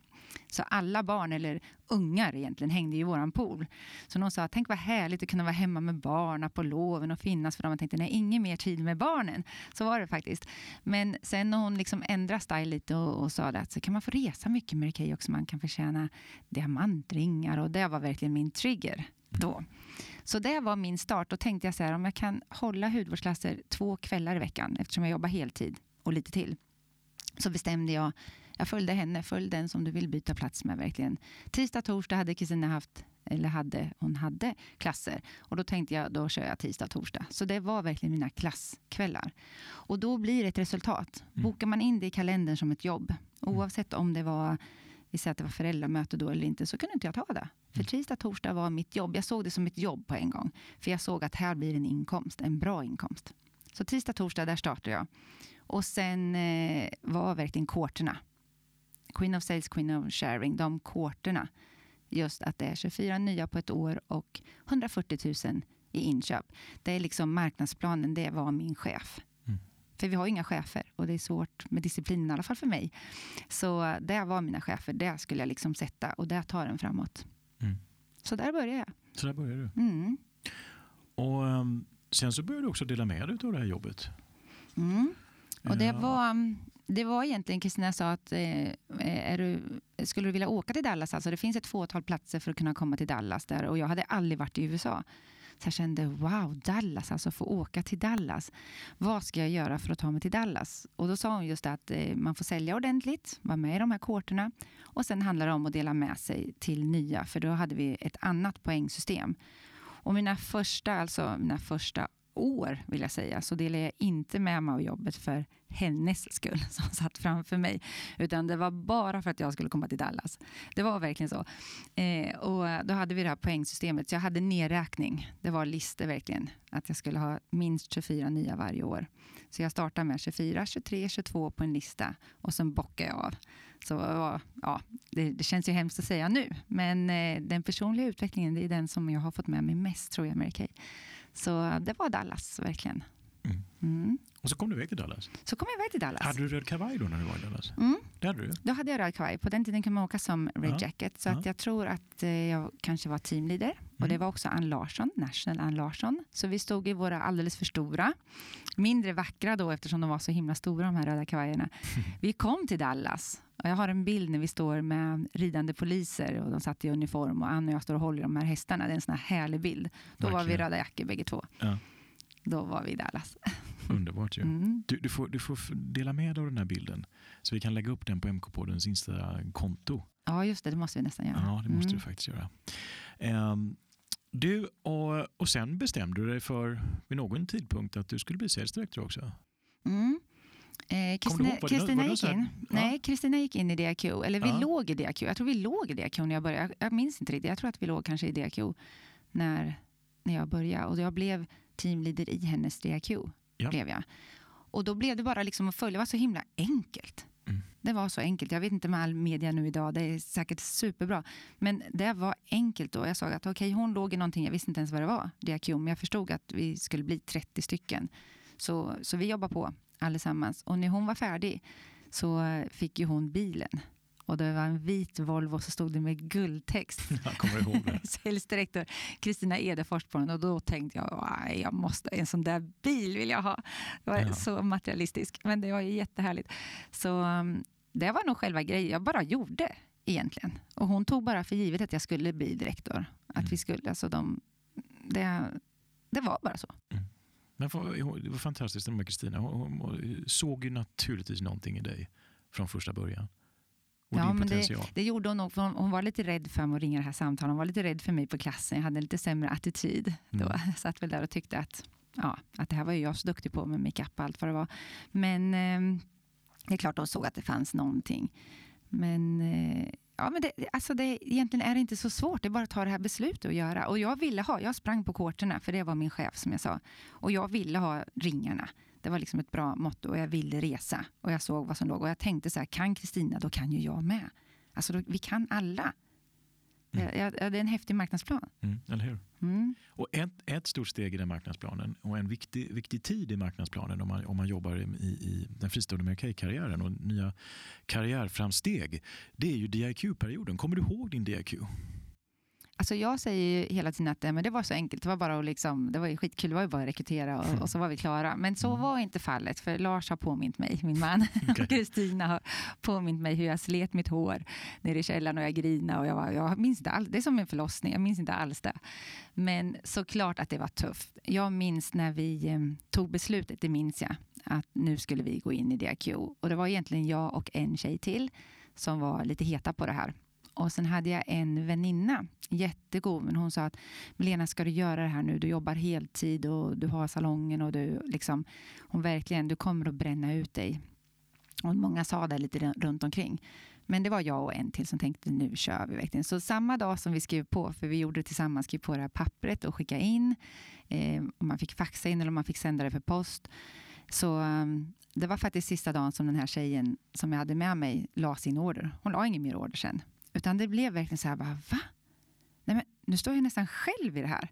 Så alla barn, eller ungar egentligen, hängde i våran pool. Så någon sa, tänk vad härligt att kunna vara hemma med barnen på loven och finnas för dem. Jag tänkte, nej, ingen mer tid med barnen. Så var det faktiskt. Men sen när hon liksom ändrade style lite och, och sa att så kan man få resa mycket med Kay också. Man kan förtjäna diamantringar och det var verkligen min trigger då. Så det var min start. Då tänkte jag så här, om jag kan hålla hudvårdsklasser två kvällar i veckan, eftersom jag jobbar heltid och lite till, så bestämde jag jag följde henne, följ den som du vill byta plats med verkligen. Tisdag, torsdag hade Kristina haft, eller hade, hon hade klasser. Och då tänkte jag, då kör jag tisdag, torsdag. Så det var verkligen mina klasskvällar. Och då blir det ett resultat. Mm. Bokar man in det i kalendern som ett jobb, mm. oavsett om det var vi säger att det var föräldramöte då eller inte, så kunde inte jag ta det. För mm. tisdag, torsdag var mitt jobb. Jag såg det som ett jobb på en gång. För jag såg att här blir en inkomst, en bra inkomst. Så tisdag, torsdag, där startade jag. Och sen eh, var verkligen korterna. Queen of Sales, Queen of Sharing, de korterna. Just att det är 24 nya på ett år och 140 000 i inköp. Det är liksom marknadsplanen, det var min chef. Mm. För vi har inga chefer och det är svårt med disciplinen, i alla fall för mig. Så det var mina chefer, det skulle jag liksom sätta och det tar den framåt. Mm. Så där började jag. Så där började du. Mm. Och um, sen så började du också dela med dig av det här jobbet. Mm. Och det var, det var egentligen, Kristina sa att eh, är du, skulle du vilja åka till Dallas? Alltså det finns ett fåtal platser för att kunna komma till Dallas där och jag hade aldrig varit i USA. Så jag kände wow, Dallas, alltså få åka till Dallas. Vad ska jag göra för att ta mig till Dallas? Och då sa hon just att eh, man får sälja ordentligt, vara med i de här korterna och sen handlar det om att dela med sig till nya, för då hade vi ett annat poängsystem. Och mina första, alltså mina första år, vill jag säga, så delade jag inte med mig av jobbet för hennes skull som satt framför mig. Utan det var bara för att jag skulle komma till Dallas. Det var verkligen så. Eh, och då hade vi det här poängsystemet, så jag hade nedräkning. Det var listor verkligen, att jag skulle ha minst 24 nya varje år. Så jag startade med 24, 23, 22 på en lista och sen bockade jag av. Så ja, det, det, känns ju hemskt att säga nu, men eh, den personliga utvecklingen det är den som jag har fått med mig mest tror jag, Mary Kay. Så det var Dallas, verkligen. Mm. Mm. Och så kom du iväg till Dallas? Så kom jag iväg till Dallas. Hade du röd kavaj då när du var i Dallas? Mm. Det hade du? Då hade jag röd kavaj. På den tiden kunde man åka som Red ja. Jacket. Så ja. att jag tror att eh, jag kanske var teamleader. Och det mm. var också Ann Larsson, National Ann Larsson. Så vi stod i våra alldeles för stora, mindre vackra då eftersom de var så himla stora de här röda kavajerna. Vi kom till Dallas jag har en bild när vi står med ridande poliser och de satt i uniform och Ann och jag står och håller de här hästarna. Det är en sån här härlig bild. Då Verkligen. var vi röda jackor bägge två. Ja. Då var vi i Dallas. Underbart ju. Mm. Du, du, får, du får dela med dig av den här bilden så vi kan lägga upp den på MK-poddens Insta-konto. Ja, just det. Det måste vi nästan göra. Ja, det måste mm. du faktiskt göra. Um, du, och, och sen bestämde du dig för vid någon tidpunkt att du skulle bli säljdirektör också. Mm. Eh, Kristina gick in. Nej, Kristina gick in i DAQ. Eller vi ja. låg i DAQ. Jag tror vi låg i DAQ när jag började. Jag minns inte riktigt. Jag tror att vi låg kanske i DAQ när, när jag började. Och jag blev teamleader i hennes DAQ. Ja. Blev jag. Och då blev det bara liksom att följa. Det var så himla enkelt. Mm. Det var så enkelt. Jag vet inte med all media nu idag, det är säkert superbra. Men det var enkelt då. Jag såg att okay, hon låg i någonting, jag visste inte ens vad det var, men jag förstod att vi skulle bli 30 stycken. Så, så vi jobbade på allesammans. Och när hon var färdig så fick ju hon bilen. Och det var en vit Volvo så stod det med guldtext. Jag kommer ihåg det. Säljdirektör Kristina Edefors på den. Och då tänkte jag, jag måste, en sån där bil vill jag ha. Det var ja. så materialistisk. Men det var ju jättehärligt. Så um, det var nog själva grejen. Jag bara gjorde egentligen. Och hon tog bara för givet att jag skulle bli direktor. Att mm. vi skulle, alltså de, det, det var bara så. Men det var fantastiskt med Kristina. Hon, hon, såg ju naturligtvis någonting i dig från första början. Och ja, men det, det, gjorde hon nog. Hon, hon var lite rädd för mig att ringa det här samtalet. Hon var lite rädd för mig på klassen. Jag hade en lite sämre attityd då. Mm. Jag satt väl där och tyckte att, ja, att det här var jag så duktig på med makeup och allt vad det var. Men eh, det är klart hon såg att det fanns någonting. Men eh, Ja, men det, alltså det, egentligen är det inte så svårt. Det är bara att ta det här beslutet och göra. Och jag ville ha, jag sprang på korterna för det var min chef som jag sa. Och jag ville ha ringarna. Det var liksom ett bra motto och jag ville resa. Och jag såg vad som låg och jag tänkte så här, kan Kristina, då kan ju jag med. Alltså då, vi kan alla. Mm. Ja, det är en häftig marknadsplan. Mm, eller hur? Mm. Och ett, ett stort steg i den marknadsplanen och en viktig, viktig tid i marknadsplanen om man, om man jobbar i, i den fristående Mary karriären och nya karriärframsteg, det är ju DIQ-perioden. Kommer du ihåg din DIQ? Alltså jag säger ju hela tiden att men det var så enkelt. Det var bara att liksom, det var ju skitkul. Det var ju bara att rekrytera och, och så var vi klara. Men så mm. var inte fallet. För Lars har påmint mig, min man. Okay. och Kristina har påmint mig hur jag slet mitt hår nere i källaren och jag grinade. Och jag, var, jag minns inte alls. Det är som en förlossning. Jag minns inte alls det. Men såklart att det var tufft. Jag minns när vi eh, tog beslutet, det minns jag, att nu skulle vi gå in i DAQ. Och det var egentligen jag och en tjej till som var lite heta på det här. Och sen hade jag en väninna, jättegod, men hon sa att Lena, ska du göra det här nu? Du jobbar heltid och du har salongen och du liksom, hon verkligen, du kommer att bränna ut dig. Och många sa det lite runt omkring. Men det var jag och en till som tänkte nu kör vi verkligen. Så samma dag som vi skrev på, för vi gjorde det tillsammans, skrev på det här pappret och skickade in. Eh, och man fick faxa in eller man fick sända det för post. Så um, det var faktiskt sista dagen som den här tjejen som jag hade med mig la sin order. Hon la ingen mer order sen. Utan det blev verkligen så här, bara, va? Nej, men nu står jag nästan själv i det här.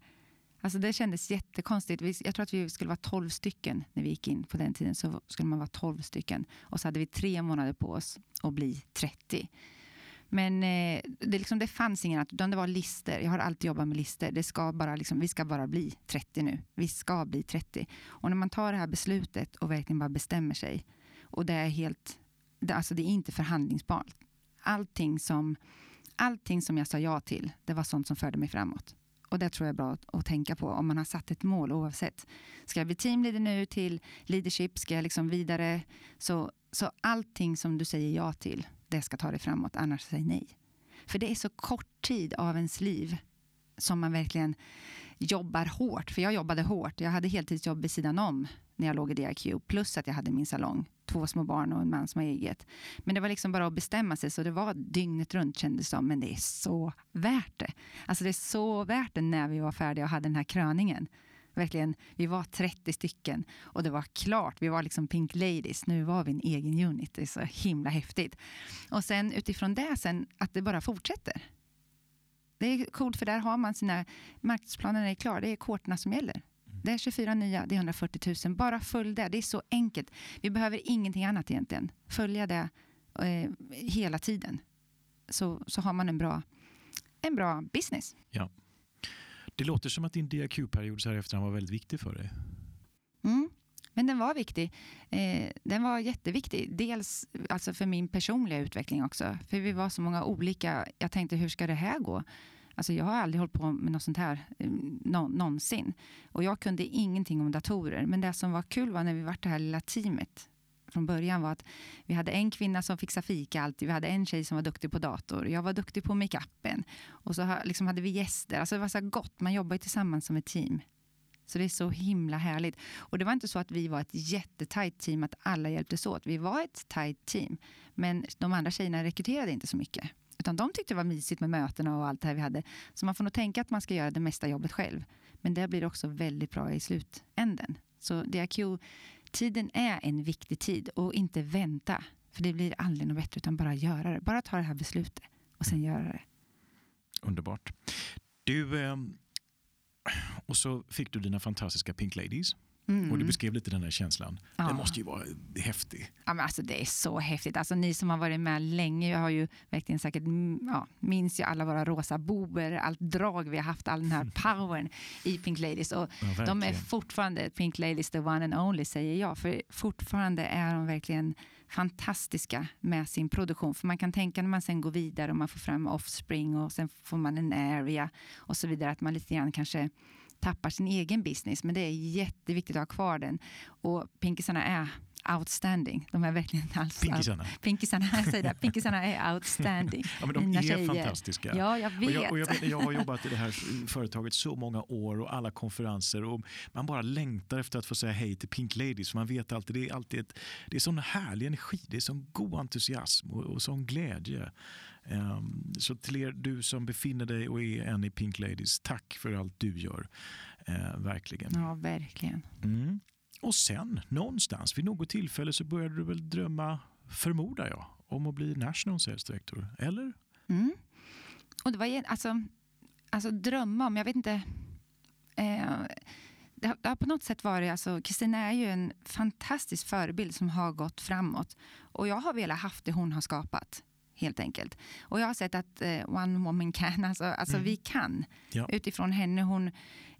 Alltså det kändes jättekonstigt. Jag tror att vi skulle vara 12 stycken när vi gick in. På den tiden så skulle man vara 12 stycken. Och så hade vi tre månader på oss att bli 30. Men eh, det, liksom, det fanns ingen annat, utan det var lister. Jag har alltid jobbat med lister. Det ska bara, liksom, vi ska bara bli 30 nu. Vi ska bli 30. Och när man tar det här beslutet och verkligen bara bestämmer sig. Och det är helt, det, alltså det är inte förhandlingsbart allting som, allting som jag sa ja till, det var sånt som förde mig framåt. Och det tror jag är bra att, att tänka på om man har satt ett mål oavsett. Ska jag bli teamleader nu till leadership? Ska jag liksom vidare? Så, så allting som du säger ja till, det ska ta dig framåt. Annars säg nej. För det är så kort tid av ens liv som man verkligen jobbar hårt. För jag jobbade hårt. Jag hade heltidsjobb vid sidan om när jag låg i DIQ. Plus att jag hade min salong. Två små barn och en man som har eget. Men det var liksom bara att bestämma sig. Så det var dygnet runt kändes det som. Men det är så värt det. Alltså det är så värt det när vi var färdiga och hade den här kröningen. Verkligen, vi var 30 stycken och det var klart. Vi var liksom Pink Ladies. Nu var vi en egen unit. Det är så himla häftigt. Och sen utifrån det, sen, att det bara fortsätter. Det är coolt för där har man sina marknadsplaner är klara. Det är korterna som gäller. Det är 24 nya, det är 140 000. Bara följ det. Det är så enkelt. Vi behöver ingenting annat egentligen. Följa det eh, hela tiden. Så, så har man en bra, en bra business. Ja. Det låter som att din DIQ-period så här efterhand var väldigt viktig för dig. Mm. Men den var viktig. Eh, den var jätteviktig. Dels alltså för min personliga utveckling också. För vi var så många olika. Jag tänkte, hur ska det här gå? Alltså jag har aldrig hållit på med något sånt här eh, nå någonsin. Och jag kunde ingenting om datorer. Men det som var kul var när vi var det här lilla teamet från början var att vi hade en kvinna som fixade fika alltid. Vi hade en tjej som var duktig på dator. Jag var duktig på makeupen. Och så liksom hade vi gäster. Alltså det var så gott. Man jobbar ju tillsammans som ett team. Så det är så himla härligt. Och det var inte så att vi var ett jättetajt team, att alla hjälptes åt. Vi var ett tajt team. Men de andra tjejerna rekryterade inte så mycket. Utan de tyckte det var mysigt med mötena och allt det här vi hade. Så man får nog tänka att man ska göra det mesta jobbet själv. Men det blir också väldigt bra i slutänden. Så DRQ-tiden är en viktig tid och inte vänta. För det blir aldrig något bättre, utan bara göra det. Bara ta det här beslutet och sen göra det. Underbart. Du, eh, och så fick du dina fantastiska Pink Ladies. Mm. Och du beskrev lite den här känslan. Ja. Den måste ju vara häftig. Ja, men alltså, det är så häftigt. Alltså, ni som har varit med länge har ju verkligen säkert, ja, minns ju alla våra rosa boer, allt drag vi har haft, all den här powern i Pink Ladies. Och ja, de är fortfarande Pink Ladies the one and only, säger jag. För fortfarande är de verkligen fantastiska med sin produktion. För man kan tänka när man sen går vidare och man får fram Offspring och sen får man en area och så vidare, att man lite grann kanske tappar sin egen business. Men det är jätteviktigt att ha kvar den. Och pinkisarna är outstanding. De är verkligen alls Pinkisarna. Out, pinkisarna, jag säger det, pinkisarna är outstanding. ja, men de Mina är tjejer. fantastiska. Ja, jag vet. Och jag, och jag, jag, har jobbat i det här företaget så många år och alla konferenser och man bara längtar efter att få säga hej till Pink Ladies. Man vet alltid, det är alltid ett, det är sån härlig energi, det är sån god entusiasm och, och sån glädje. Um, så till er, du som befinner dig och är en i Pink Ladies, tack för allt du gör. Uh, verkligen. Ja, verkligen. Mm. Och sen, någonstans vid något tillfälle så började du väl drömma, förmodar jag, om att bli National Sales Director, eller? Mm. Och det var alltså, alltså drömma om, jag vet inte. Eh, det, har, på något sätt varit, alltså Kristina är ju en fantastisk förebild som har gått framåt. Och jag har velat haft det hon har skapat helt enkelt. Och jag har sett att eh, one woman can, alltså, alltså mm. vi kan. Ja. Utifrån henne hon,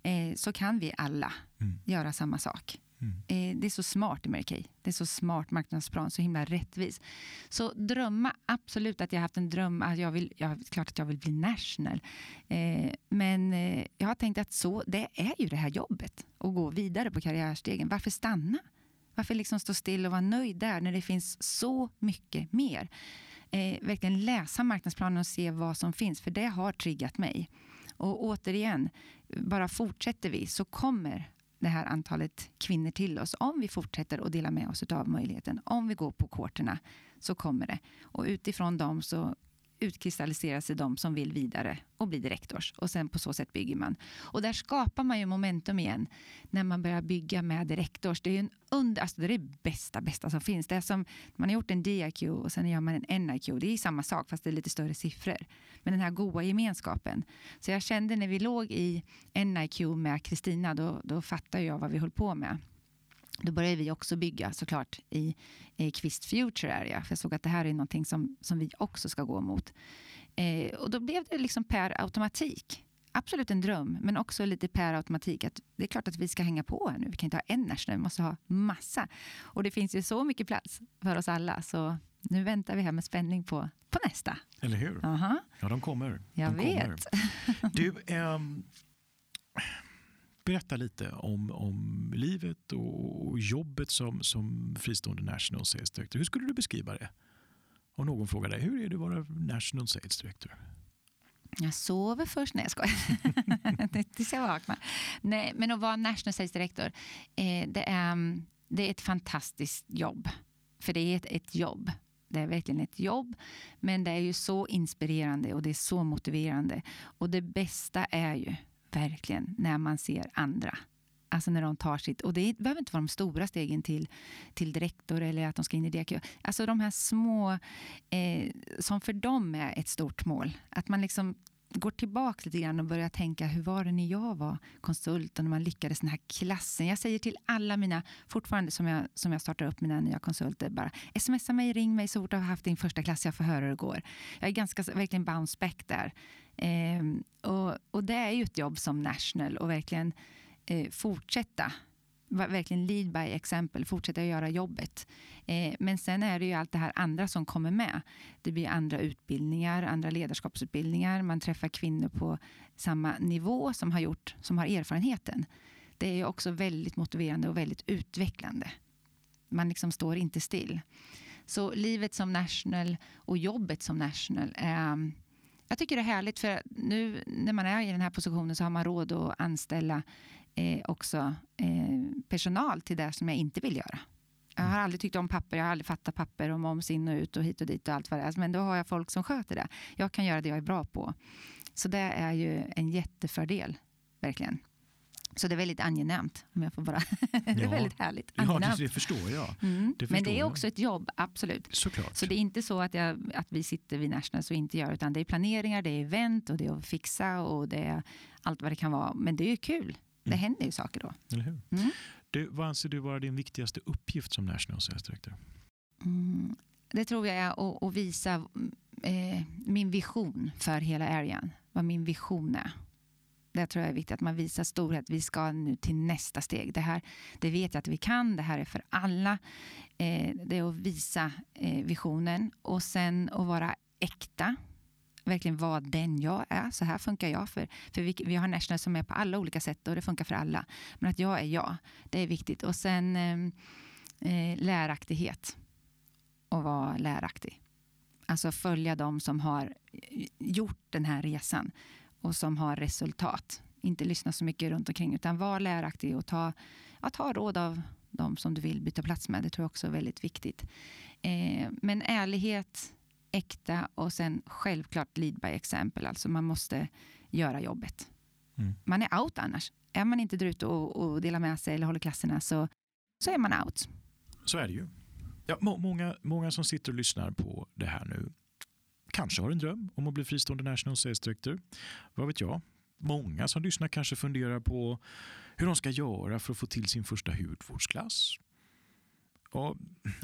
eh, så kan vi alla mm. göra samma sak. Mm. Eh, det är så smart i Mary Kay. Det är så smart marknadsplan, så himla rättvis. Så drömma, absolut att jag har haft en dröm. Att jag vill, ja, klart att jag vill bli national. Eh, men eh, jag har tänkt att så, det är ju det här jobbet. Att gå vidare på karriärstegen. Varför stanna? Varför liksom stå still och vara nöjd där när det finns så mycket mer? Eh, verkligen läsa marknadsplanen och se vad som finns, för det har triggat mig. Och återigen, bara fortsätter vi så kommer det här antalet kvinnor till oss. Om vi fortsätter att dela med oss av möjligheten, om vi går på korterna, så kommer det. Och utifrån dem så utkristalliserar sig de som vill vidare och bli direktors. Och sen på så sätt bygger man. Och där skapar man ju momentum igen när man börjar bygga med direktors. Det är en under, alltså det är det bästa, bästa som finns. Det är som man har gjort en DIQ och sen gör man en NIQ. Det är samma sak fast det är lite större siffror. Men den här goda gemenskapen. Så jag kände när vi låg i NIQ med Kristina, då, då fattade jag vad vi höll på med. Då började vi också bygga såklart i, i Kvist Future Area. För jag såg att det här är någonting som, som vi också ska gå mot. Eh, och då blev det liksom per automatik. Absolut en dröm, men också lite per automatik. att Det är klart att vi ska hänga på här nu. Vi kan inte ha en national, vi måste ha massa. Och det finns ju så mycket plats för oss alla. Så nu väntar vi här med spänning på, på nästa. Eller hur? Aha. Ja, de kommer. Jag de vet. Kommer. Du, um, berätta lite om, om livet och, och jobbet som, som fristående National Sales Director. Hur skulle du beskriva det? Om någon frågar dig, hur är det att vara National Sales Director? Jag sover först. Nej, jag skojar. Tills jag vaknar. Nej, men att vara National Sales Director, eh, det, är, mm, det är ett fantastiskt jobb. För det är ett, ett jobb. Det är verkligen ett jobb, men det är ju så inspirerande och det är så motiverande. Och det bästa är ju verkligen när man ser andra. Alltså när de tar sitt, och det behöver inte vara de stora stegen till, till direktor eller att de ska in i DQ. Alltså de här små, eh, som för dem är ett stort mål. Att man liksom går tillbaka lite grann och börjar tänka hur var det när jag var konsult och när man lyckades den här klassen. Jag säger till alla mina, fortfarande som jag, som jag startar upp mina nya konsulter, bara smsa mig, ring mig så fort du har haft din första klass, jag får höra hur det går. Jag är ganska verkligen bounce back där. Eh, och, och det är ju ett jobb som national och verkligen eh, fortsätta verkligen lead by example, fortsätta göra jobbet. Eh, men sen är det ju allt det här andra som kommer med. Det blir andra utbildningar, andra ledarskapsutbildningar. Man träffar kvinnor på samma nivå som har, gjort, som har erfarenheten. Det är också väldigt motiverande och väldigt utvecklande. Man liksom står inte still. Så livet som national och jobbet som national är jag tycker det är härligt för nu när man är i den här positionen så har man råd att anställa eh, också eh, personal till det som jag inte vill göra. Jag har aldrig tyckt om papper, jag har aldrig fattat papper och moms in och ut och hit och dit och allt vad det är. Men då har jag folk som sköter det. Jag kan göra det jag är bra på. Så det är ju en jättefördel, verkligen. Så det är väldigt angenämt, om jag får bara... det är Ja. väldigt härligt. Ja, Angenämt. det, det förstår jag. Mm. det Men förstår det är jag. också ett jobb, absolut. Såklart. Så det är inte så att, jag, att vi sitter vid Nationals och inte gör, utan det är planeringar, det är event och det är att fixa och det är allt vad det kan vara. Men det är ju kul. Det Mm. händer ju saker då. Eller hur? Mm. Du, vad anser du vara din viktigaste uppgift som National Sales Director? Mm. Det tror jag är att, att visa eh, min vision för hela arean. Vad min vision är. Det tror jag är viktigt, att man visar storhet. Vi ska nu till nästa steg. Det här det vet jag att vi kan. Det här är för alla. Eh, det är att visa eh, visionen och sen att vara äkta. Verkligen vara den jag är. Så här funkar jag. För, för vi, vi har national som är på alla olika sätt och det funkar för alla. Men att jag är jag, det är viktigt. Och sen ehm, eh, läraktighet och vara läraktig. Alltså följa dem som har eh, gjort den här resan och som har resultat. Inte lyssna så mycket runt omkring utan var läraktig och ta, ja, ta råd av dem som du vill byta plats med. Det tror jag också är väldigt viktigt. Eh, men ärlighet, äkta och sen självklart lead by example. Alltså man måste göra jobbet. Mm. Man är out annars. Är man inte där ute och, och delar med sig eller håller klasserna så, så är man out. Så är det ju. Ja, må, många, många som sitter och lyssnar på det här nu kanske har en dröm om att bli fristående National Sales Director. Vad vet jag? Många som lyssnar kanske funderar på hur de ska göra för att få till sin första hudvårdsklass. Och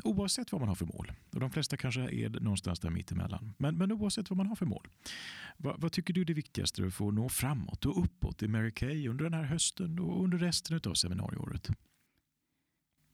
oavsett vad man har för mål, och de flesta kanske är någonstans där mittemellan, men, men oavsett vad man har för mål. Vad, vad tycker du är det viktigaste för att nå framåt och uppåt i Mary Kay under den här hösten och under resten av seminarieåret?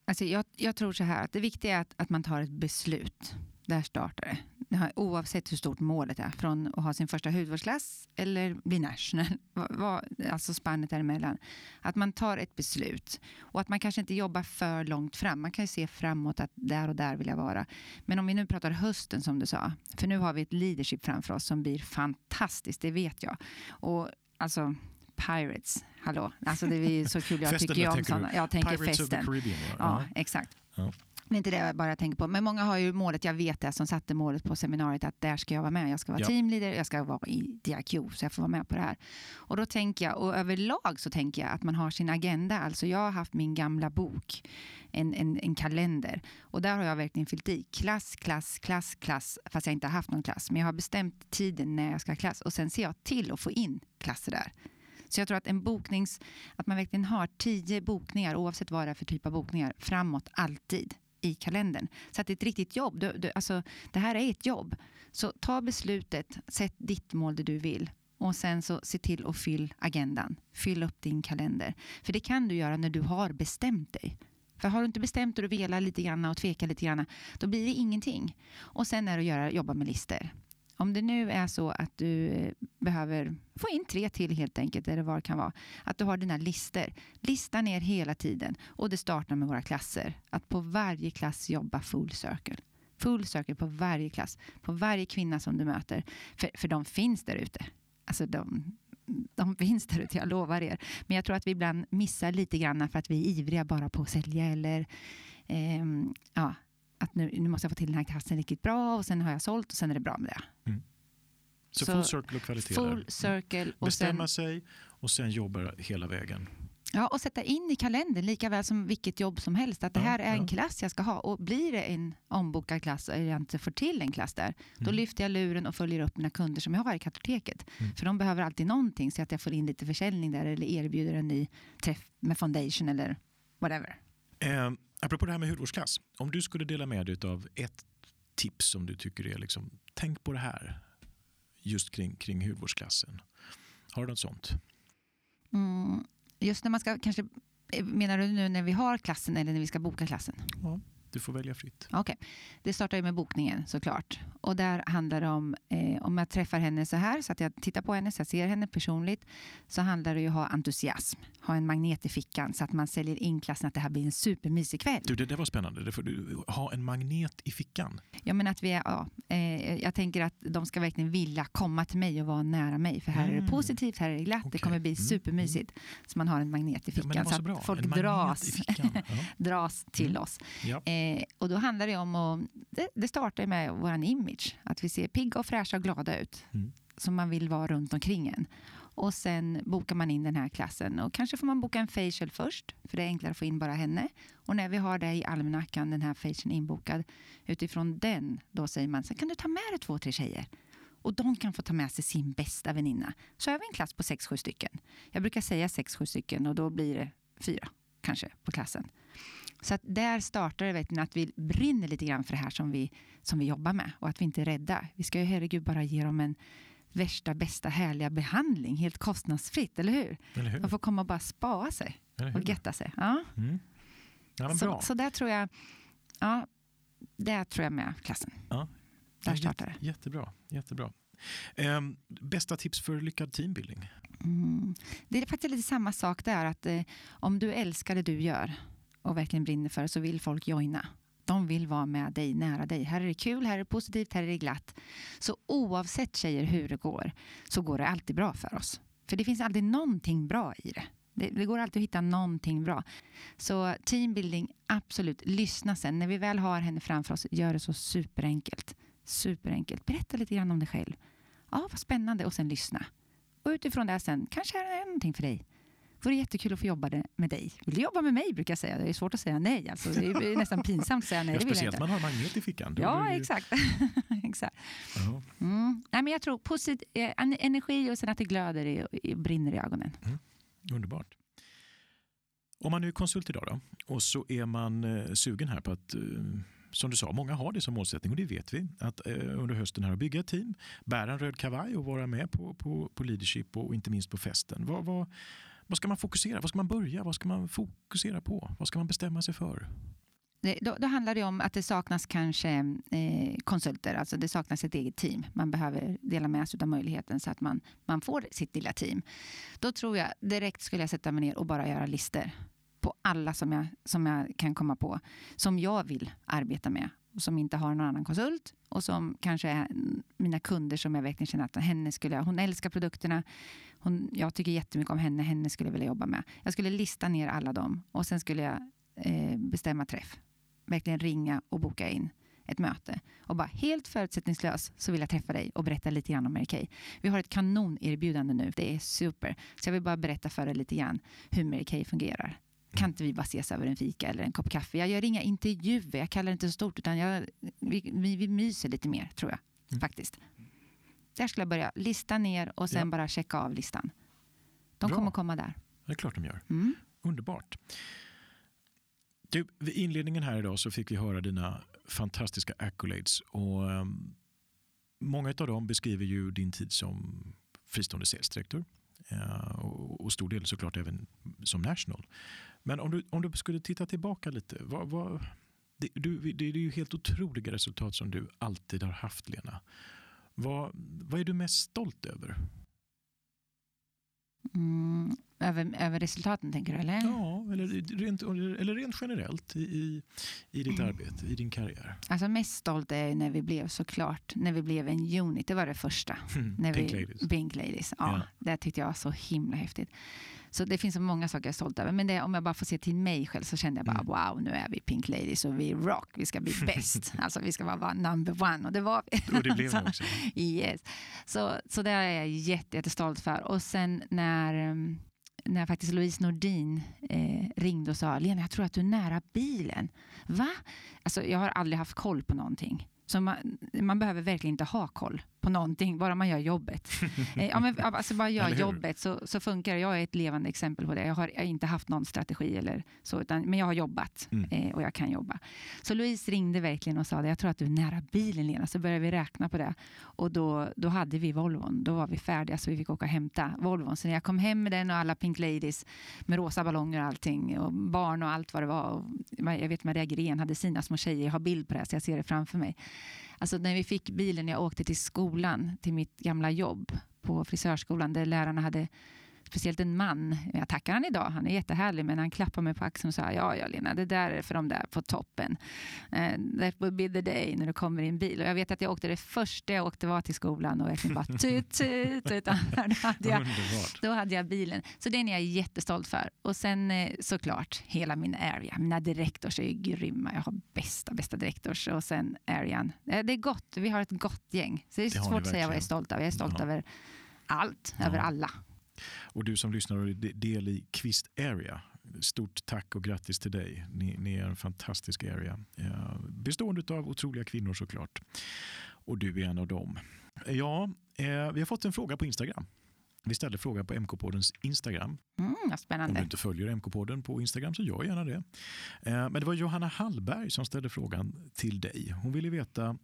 Alltså jag, jag tror så här att det viktiga är att, att man tar ett beslut. Där startar det. Oavsett hur stort målet är. Från att ha sin första hudvårdsklass eller bli national. Alltså spannet däremellan. Att man tar ett beslut. Och att man kanske inte jobbar för långt fram. Man kan ju se framåt att där och där vill jag vara. Men om vi nu pratar hösten som du sa. För nu har vi ett leadership framför oss som blir fantastiskt. Det vet jag. Och alltså Pirates, hallå. Alltså det är så kul. Jag Festen, tycker vad om sådana. Jag tänker Pirates of the festen. Caribbean. Ja. Ja, exakt. Ja. Det är inte det jag bara tänker på. Men många har ju målet, jag vet det, som satte målet på seminariet att där ska jag vara med. Jag ska vara Ja. teamleader, jag ska vara i DRQ, så jag får vara med på det här. Och då tänker jag, och överlag så tänker jag att man har sin agenda. Alltså jag har haft min gamla bok, en, en, en kalender. Och där har jag verkligen fyllt i klass, klass, klass, klass. Fast jag inte har haft någon klass. Men jag har bestämt tiden när jag ska ha klass. Och sen ser jag till att få in klasser där. Så jag tror att en boknings, att man verkligen har tio bokningar, oavsett vad det är för typ av bokningar, framåt alltid i kalendern. Så att det är ett riktigt jobb. Du, du, alltså, det här är ett jobb. Så ta beslutet, sätt ditt mål det du vill. Och sen så se till att fylla agendan. Fyll upp din kalender. För det kan du göra när du har bestämt dig. För har du inte bestämt dig och velar lite grann och tvekar lite grann, då blir det ingenting. Och sen är det att göra, jobba med listor. Om det nu är så att du eh, behöver få in tre till helt enkelt, eller vad det kan vara. Att du har dina listor. Lista ner hela tiden. Och det startar med våra klasser. Att på varje klass jobba full circle. Full circle på varje klass. På varje kvinna som du möter. För, för de finns där ute. Alltså de, de finns där ute, jag lovar er. Men jag tror att vi ibland missar lite grann för att vi är ivriga bara på att sälja eller eh, ja, att nu, nu måste jag få till den här klassen riktigt bra och sen har jag sålt och sen är det bra med det. Så, Så full circle och kvalitet. Full circle och Bestämma sen, sig och sen jobba hela vägen. ja, och sätta in i kalendern lika väl som vilket jobb som helst att det Ja, här är en ja. klass jag ska ha och blir det en ombokad klass och jag inte får till en klass där då Mm. lyfter jag luren och följer upp mina kunder som jag har i kartoteket. Mm. För de behöver alltid någonting så att jag får in lite försäljning där eller erbjuder en ny träff med foundation eller whatever. Eh, apropå det här med hudvårdsklass. Om du skulle dela med dig av ett tips som du tycker är liksom, tänk på det här just kring, kring hudvårdsklassen. Har du något sånt? Mm, just när man ska kanske Menar du nu när vi har klassen eller när vi ska boka klassen? Du får välja fritt. Okej, det startar ju med bokningen såklart. Och där handlar det om, eh, om jag träffar henne så här, så att jag tittar på henne, så jag ser henne personligt, så handlar det ju om att ha entusiasm, ha en magnet i fickan så att man säljer in klassen att det här blir en supermysig kväll. Du, det där var spännande. Det får du ha en magnet i fickan. Ja, men att vi är, ja, eh, jag tänker att de ska verkligen vilja komma till mig och vara nära mig, för här är Mm. det positivt, här är det glatt, det Okej. kommer bli Mm, supermysigt. Så man har en magnet i Ja, det fickan var så så att folk dras. Ja. dras till Mm. oss. Ja. Eh, och då handlar det om att, det, det startar med vår image, att vi ser pigga och fräscha och glada ut, Mm. som man vill vara runt omkring en. Och sen bokar man in den här klassen och kanske får man boka en facial först, för det är enklare att få in bara henne. Och när vi har det i almanackan, den här facialen inbokad, utifrån den, då säger man, sen kan du ta med dig två, tre tjejer. Och de kan få ta med sig sin bästa väninna. Så har vi en klass på sex, sju stycken. Jag brukar säga sex, sju stycken och då blir det fyra kanske på klassen. Så att där startar det ni, att vi brinner lite grann för det här som vi, som vi jobbar med och att vi inte är rädda. Vi ska ju herregud bara ge dem en värsta, bästa, härliga behandling helt kostnadsfritt, eller hur? Eller hur? De får komma och bara spara sig och getta sig. Ja. Mm. Ja, Så, så där tror jag, ja, där tror jag med klassen. Ja. Där startar det. Jättebra. jättebra. Ehm, bästa tips för lyckad teambuilding? Mm. Det är faktiskt lite samma sak där, att eh, om du älskar det du gör och verkligen brinner för det så vill folk joina. De vill vara med dig, nära dig. Här är det kul, här är det positivt, här är det glatt. Så oavsett tjejer hur det går, så går det alltid bra för oss. För det finns alltid någonting bra i det. Det, det går alltid att hitta någonting bra. Så teambuilding, absolut. Lyssna sen. När vi väl har henne framför oss, gör det så superenkelt. Superenkelt. Berätta lite grann om dig själv. Ja, vad spännande. Och sen lyssna. Och utifrån det sen, kanske är det någonting för dig. Vore jättekul att få jobba med dig. Vill du jobba med mig? brukar jag säga. Det är svårt att säga nej. Alltså, det är nästan pinsamt att säga nej. Ja, speciellt man har magnet i fickan. Ja, ju- exakt. exakt. Ja. Mm. Nej, men jag tror posit- eh, en- energi och sen att det glöder i, i, brinner i ögonen. Underbart. Om man nu är konsult idag då, och så är man eh, sugen här på att, eh, som du sa, många har det som målsättning och det vet vi, att eh, under hösten här bygga ett team, bära en röd kavaj och vara med på, på, på leadership och inte minst på festen. Vad, vad, vad ska man fokusera? Vad ska man börja? Vad ska man fokusera på? Vad ska man bestämma sig för? Det, då, då handlar det om att det saknas kanske eh, konsulter, alltså det saknas ett eget team. Man behöver dela med sig av möjligheten så att man, man får sitt lilla team. Då tror jag direkt skulle jag sätta mig ner och bara göra listor på alla som jag, som jag kan komma på, som jag vill arbeta med och som inte har någon annan konsult och som kanske är mina kunder som jag verkligen känner att henne skulle jag, hon älskar produkterna, hon, jag tycker jättemycket om henne, henne skulle jag vilja jobba med. Jag skulle lista ner alla dem och sen skulle jag eh, bestämma träff verkligen ringa och boka in ett möte. Och bara helt förutsättningslös så vill jag träffa dig och berätta lite grann om Mary Kay. Vi har ett kanonerbjudande nu. Det är super. Så jag vill bara berätta för dig lite grann hur Mary Kay fungerar. Kan inte vi bara ses över en fika eller en kopp kaffe? Jag gör inga intervjuer, jag kallar det inte så stort, utan jag, vi, vi, vi myser lite mer, tror jag. Mm. Faktiskt. Där skulle jag börja. Lista ner och sen Ja. bara checka av listan. De Bra. kommer komma där. Det är klart de gör. Mm. Underbart. Du, vid inledningen här idag så fick vi höra dina fantastiska accolades. Och, ehm, många av dem beskriver ju din tid som fristående säljdirektör. Uh, och, och stor del såklart även som national. Men om du, om du skulle titta tillbaka lite. Vad, vad, det, du, det är ju helt otroliga resultat som du alltid har haft Lena. Vad, vad är du mest stolt över? Mm, över, över resultaten tänker du eller? Ja, eller rent, eller rent generellt i, i, i ditt arbete, i din karriär. Alltså mest stolt är jag när vi blev såklart, när vi blev en unit. Det var det första. när Pink vi, Ladies. Pink Ladies. Ja, Ja. Det tyckte jag var så himla häftigt. Så det finns så många saker jag är stolt över. Men det, om jag bara får se till mig själv så kände jag bara Mm. wow, nu är vi Pink Ladies och vi rock. Vi ska bli bäst. alltså vi ska vara, vara number one och det var vi. Och det blev Så- också. Yes. Så, så det är jag jätte, jättestolt för. Och sen när, ehm, när faktiskt Louise Nordin eh, ringde och sa Lena, jag tror att du är nära bilen. Va? Alltså, jag har aldrig haft koll på någonting. Så man, man behöver verkligen inte ha koll på någonting, bara man gör jobbet. eh, ja, men, alltså bara gör jobbet så, så funkar det. Jag är ett levande exempel på det. Jag har, jag har inte haft någon strategi eller så, utan, men jag har jobbat Mm. eh, och jag kan jobba. Så Louise ringde verkligen och sa det, jag tror att du är nära bilen Lena. Så började vi räkna på det. Och då, då hade vi Volvon. Då var vi färdiga så vi fick åka och hämta Volvon. Så när jag kom hem med den och alla Pink Ladies med rosa ballonger och allting och barn och allt vad det var. Och jag vet Maria Gren hade sina små tjejer. Jag har bild på det så jag ser det framför mig. Alltså när vi fick bilen, jag åkte till skolan, till mitt gamla jobb på frisörskolan där lärarna hade Speciellt en man, jag tackar han idag, han är jättehärlig, men han klappade mig på axeln och sa ja, ja Lena, det där är för de där på toppen. Eh, that will be the day när du kommer i en bil. Och jag vet att jag åkte det första jag åkte var till skolan och verkligen bara tut, tut, då hade jag då hade jag bilen. Så den är jag jättestolt för. Och sen eh, såklart hela min area. Mina direktors är ju grymma. Jag har bästa, bästa direktors. Och sen arean. Eh, Det är gott. Vi har ett gott gäng. Så det är Det svårt att säga vad jag är stolt över. Jag är stolt Ja. över allt, Ja. över alla. Och du som lyssnar och är de- del i Kvist Area, stort tack och grattis till dig. Ni, ni är en fantastisk area. Eh, bestående av otroliga kvinnor såklart. Och du är en av dem. Ja, eh, vi har fått en fråga på Instagram. Vi ställde frågan på MK-poddens Instagram. Mm, vad Om du spännande. inte följer MK-podden på Instagram så gör gärna det. Eh, Men det var Johanna Hallberg som ställde frågan till dig. Hon ville veta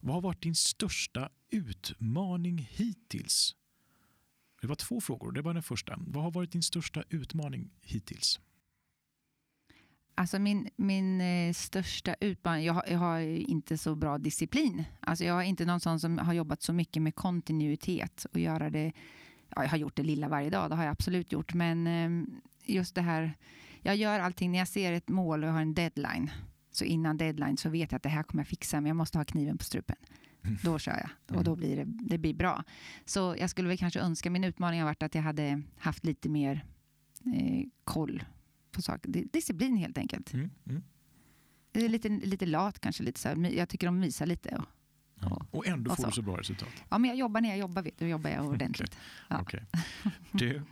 vad har varit din största utmaning hittills? Det var två frågor. Det var den första. Vad har varit din största utmaning hittills? Alltså min, min eh, största utmaning, jag har, jag har inte så bra disciplin. Alltså jag är inte någon sån som har jobbat så mycket med kontinuitet och göra det, ja, jag har gjort det lilla varje dag, det har jag absolut gjort, men ehm, just det här, jag gör allting när jag ser ett mål och jag har en deadline, så innan deadline så vet jag att det här kommer jag fixa, men jag måste ha kniven på strupen. Då kör jag och då blir det, det blir bra. Så jag skulle väl kanske önska, min utmaning har varit att jag hade haft lite mer eh, koll på saker. Di- Disciplin helt enkelt. Mm. Mm. Det är lite, lite lat kanske. Lite så här. Jag tycker om att mysa lite. Och, Ja. Och ändå Och får så. du så bra resultat. ja, men jag jobbar när jag jobbar. Vet du. Då jobbar jag ordentligt. Ja. Okej. Du,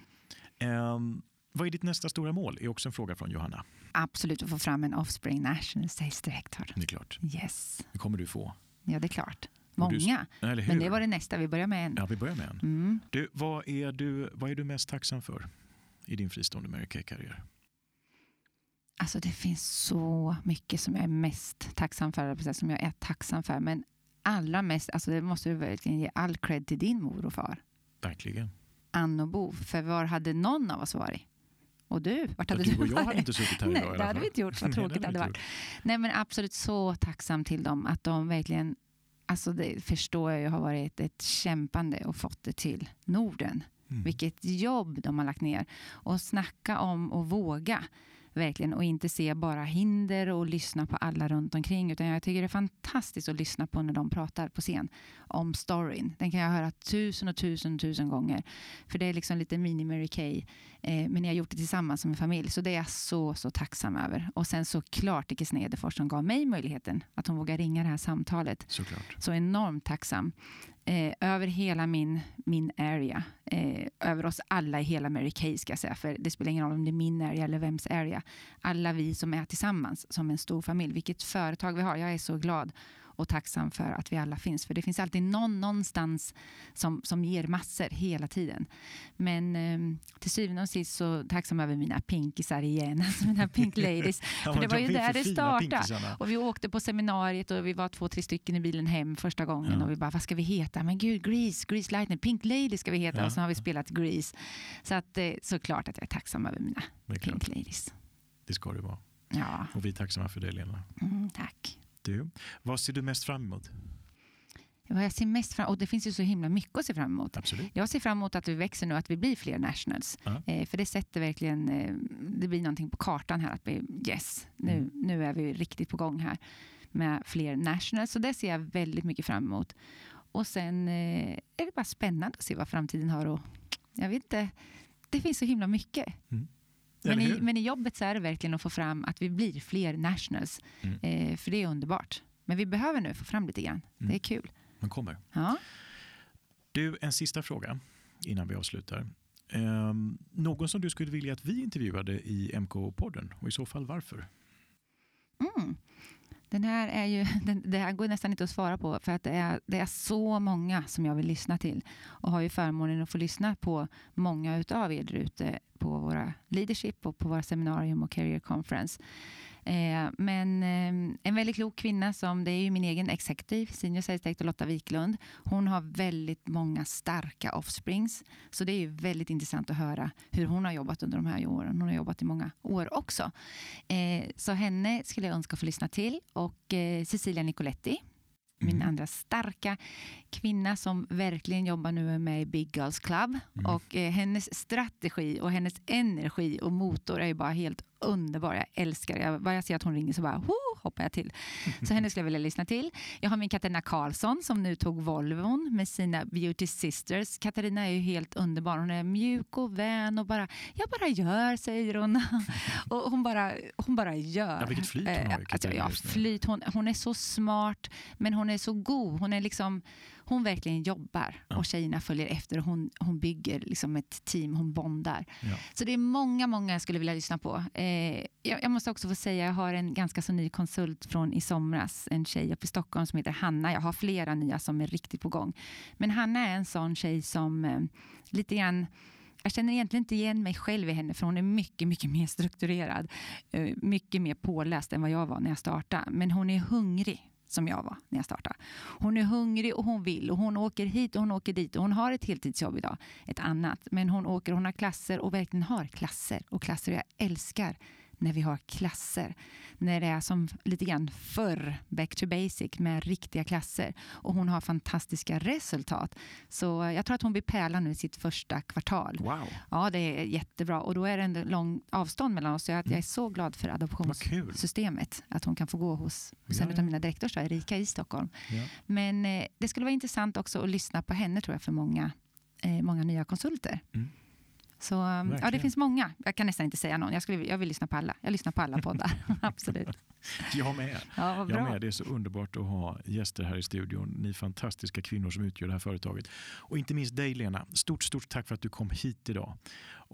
ehm, vad är ditt nästa stora mål? är också en fråga från Johanna. Absolut att få fram en Offspring National Sales Director. Det är klart. Yes, Det kommer du få. ja det är klart. Du- Många. Hur? Men det var det nästa. Vi börjar med en. Ja, vi börjar med en. Mm. Du, vad, är du, vad är du mest tacksam för i din fristående Mary Kay-karriär? Alltså det finns så mycket som jag är mest tacksam för, som jag är tacksam för. Men allra mest, alltså det måste du verkligen ge all cred till din mor och far. Verkligen. Ann och Bo. För var hade någon av oss varit? Och du? Vart hade du du och jag hade inte suttit här Nej, idag i det hade vi inte gjort. Vad Nej, tråkigt det hade varit. Nej, men absolut så tacksam till dem att de verkligen, alltså det förstår jag ju har varit ett kämpande och fått det till Norden. Mm. Vilket jobb de har lagt ner. Och snacka om och våga verkligen och inte se bara hinder och lyssna på alla runt omkring. Utan jag tycker det är fantastiskt att lyssna på när de pratar på scen om storyn. Den kan jag höra tusen och tusen tusen gånger. För det är liksom lite mini Mary Kay. Eh, men ni har gjort det tillsammans som en familj. Så det är jag så, så tacksam över. Och sen såklart Icke Snedefors som gav mig möjligheten att hon vågar ringa det här samtalet. Såklart. Så enormt tacksam. Eh, över hela min, min area. Eh, över oss alla i hela Mary Kay ska jag säga. För det spelar ingen roll om det är min area eller vems area. Alla vi som är tillsammans som en stor familj. Vilket företag vi har. Jag är så glad och tacksam för att vi alla finns. För det finns alltid någon någonstans som, som ger massor hela tiden. Men eh, till syvende och sist så tacksam över mina pinkisar igen. Alltså mina pink ladies. För det var ju är där det startade. Och vi åkte på seminariet och vi var två, tre stycken i bilen hem första gången. Ja. Och vi bara, vad ska vi heta? Men gud, Grease, Grease Lightning, Pink Lady ska vi heta. Ja. Och så har vi spelat Grease. Så att, eh, såklart att jag är tacksam över mina. Pink Ladies. Det ska det vara. Ja, Och vi är tacksamma för det, Lena. mm, tack. Du, vad ser du mest fram emot? vad jag ser mest fram och det finns ju så himla mycket att se fram emot. Absolut. Jag ser fram emot att vi växer nu, att vi blir fler nationals. Ja. Eh, för det sätter verkligen, eh, det blir någonting på kartan här. Att vi, yes, nu, Mm. nu är vi riktigt på gång här med fler nationals. Så det ser jag väldigt mycket fram emot. Och sen eh, är det bara spännande att se vad framtiden har och jag vet inte, det finns så himla mycket. Men i, men i jobbet så är det verkligen att få fram att vi blir fler nationals. Mm. Eh, för det är underbart. Men vi behöver nu få fram lite grann. Det Mm. är kul. Man kommer. Ja. Du, en sista fråga innan vi avslutar. Ehm, någon som du skulle vilja att vi intervjuade i MK-podden och i så fall varför? Mm. Den här är ju, den, det här går nästan inte att svara på för att det är, det är så många som jag vill lyssna till och har ju förmånen att få lyssna på många utav er ute på våra leadership och på våra seminarium och career conference. Eh, men eh, en väldigt klok kvinna som, det är ju min egen executive, senior sales director Lotta Wiklund. Hon har väldigt många starka offsprings. Så det är ju väldigt intressant att höra hur hon har jobbat under de här åren. Hon har jobbat i många år också. Eh, så henne skulle jag önska få lyssna till. Och eh, Cecilia Nicoletti, min Mm. andra starka kvinna som verkligen jobbar nu med Big Girls Club. Mm. Och eh, hennes strategi och hennes energi och motor är ju bara helt underbar. Jag älskar det. Jag, bara jag ser att hon ringer så bara ho, hoppar jag till. Så henne skulle jag vilja lyssna till. Jag har min Katarina Karlsson som nu tog Volvon med sina Beauty Sisters. Katarina är ju helt underbar. Hon är mjuk och vän och bara, jag bara gör, säger hon. och hon bara, hon bara gör. Ja, vilket flyt hon har, Eh, alltså, ja, flyt. Hon, hon är så smart, men hon är så god. Hon är liksom hon verkligen jobbar Ja. och tjejerna följer efter. Och hon, hon bygger liksom ett team, hon bondar. Ja. Så det är många, många jag skulle vilja lyssna på. Eh, jag, jag måste också få säga, jag har en ganska så ny konsult från i somras, en tjej uppe i Stockholm som heter Hanna. Jag har flera nya som är riktigt på gång. Men Hanna är en sån tjej som eh, lite grann jag känner egentligen inte igen mig själv i henne för hon är mycket, mycket mer strukturerad. eh, Mycket mer påläst än vad jag var när jag startade. Men hon är hungrig som jag var när jag startade. Hon är hungrig och hon vill och hon åker hit och hon åker dit och hon har ett heltidsjobb idag, ett annat. Men hon åker, hon har klasser och verkligen har klasser och klasser. Jag älskar när vi har klasser. När det är som lite grann förr, back to basic, med riktiga klasser. Och hon har fantastiska resultat. Så jag tror att hon blir pärlan nu i sitt första kvartal. Wow, Ja, det är jättebra. Och då är det en lång avstånd mellan oss. Så att jag är så glad för adoptionssystemet. Att hon kan få gå hos hos en Ja, av ja. mina direktors, Erika i Stockholm. Ja. Men eh, det skulle vara intressant också att lyssna på henne tror jag för många, eh, många nya konsulter. Mm. Så ja, det finns många. Jag kan nästan inte säga någon. Jag, skulle, jag vill lyssna på alla. Jag lyssnar på alla poddar. Absolut. Jag med. Ja, Jag med. Det är så underbart att ha gäster här i studion. Ni fantastiska kvinnor som utgör det här företaget. Och inte minst dig Lena. Stort, stort tack för att du kom hit idag.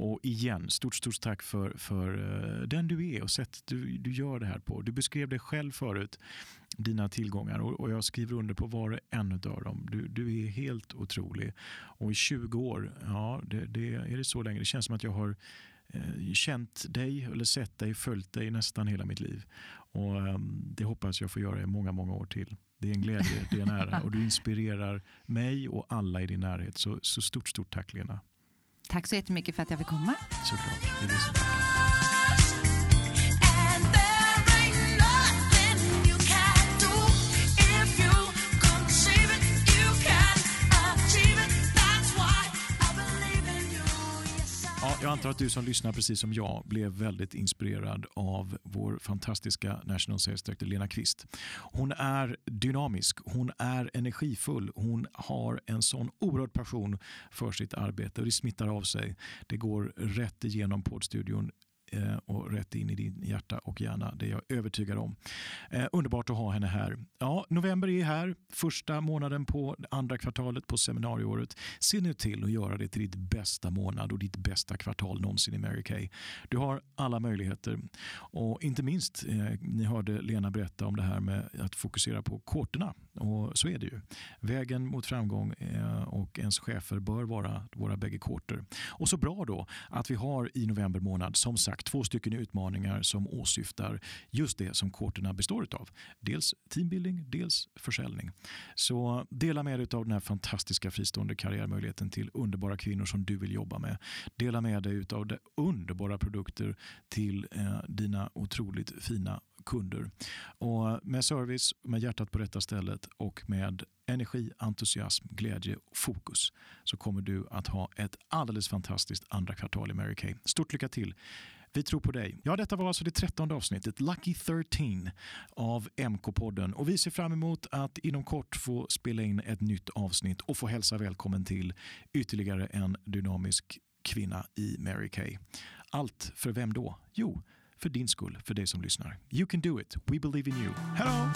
Och igen, stort, stort tack för, för eh, den du är och sättet du, du gör det här på. Du beskrev dig själv förut, dina tillgångar och, och jag skriver under på var och en av dem. Du, du är helt otrolig. Och i 20 år, ja, det, det, är det så länge? Det känns som att jag har eh, känt dig eller sett dig, följt dig nästan hela mitt liv. Och ehm, Det hoppas jag får göra i många, många år till. Det är en glädje, det är en ära och du inspirerar mig och alla i din närhet. Så, så stort, stort tack Lena. Tack så jättemycket för att jag fick komma. Såklart. Det är vi som Ja, jag antar att du som lyssnar precis som jag blev väldigt inspirerad av vår fantastiska National Sales Director Lena Kvist. Hon är dynamisk, hon är energifull, hon har en sån oerhörd passion för sitt arbete och det smittar av sig. Det går rätt igenom poddstudion Eh, och rätt in i din hjärta och hjärna. Det är jag övertygad om. Eh, underbart att ha henne här. Ja, november är här, första månaden på andra kvartalet på seminarieåret. Se nu till att göra det till ditt bästa månad och ditt bästa kvartal någonsin i Mary Kay. Du har alla möjligheter och inte minst, eh, ni hörde Lena berätta om det här med att fokusera på korterna och så är det ju. Vägen mot framgång eh, och ens chefer bör vara våra bägge korter. Och så bra då att vi har i november månad som sagt två stycken utmaningar som åsyftar just det som korterna består av. Dels teambuilding, dels försäljning. Så dela med dig av den här fantastiska fristående karriärmöjligheten till underbara kvinnor som du vill jobba med. Dela med dig av de underbara produkter till eh, dina otroligt fina kunder. Och med service, med hjärtat på rätta stället och med energi, entusiasm, glädje och fokus så kommer du att ha ett alldeles fantastiskt andra kvartal i Mary Kay. Stort lycka till! Vi tror på dig. Ja, detta var alltså det trettonde avsnittet, Lucky 13 av MK-podden. Och vi ser fram emot att inom kort få spela in ett nytt avsnitt och få hälsa välkommen till ytterligare en dynamisk kvinna i Mary Kay. Allt för vem då? Jo, för din skull, för dig som lyssnar. You can do it. We believe in you. Hello!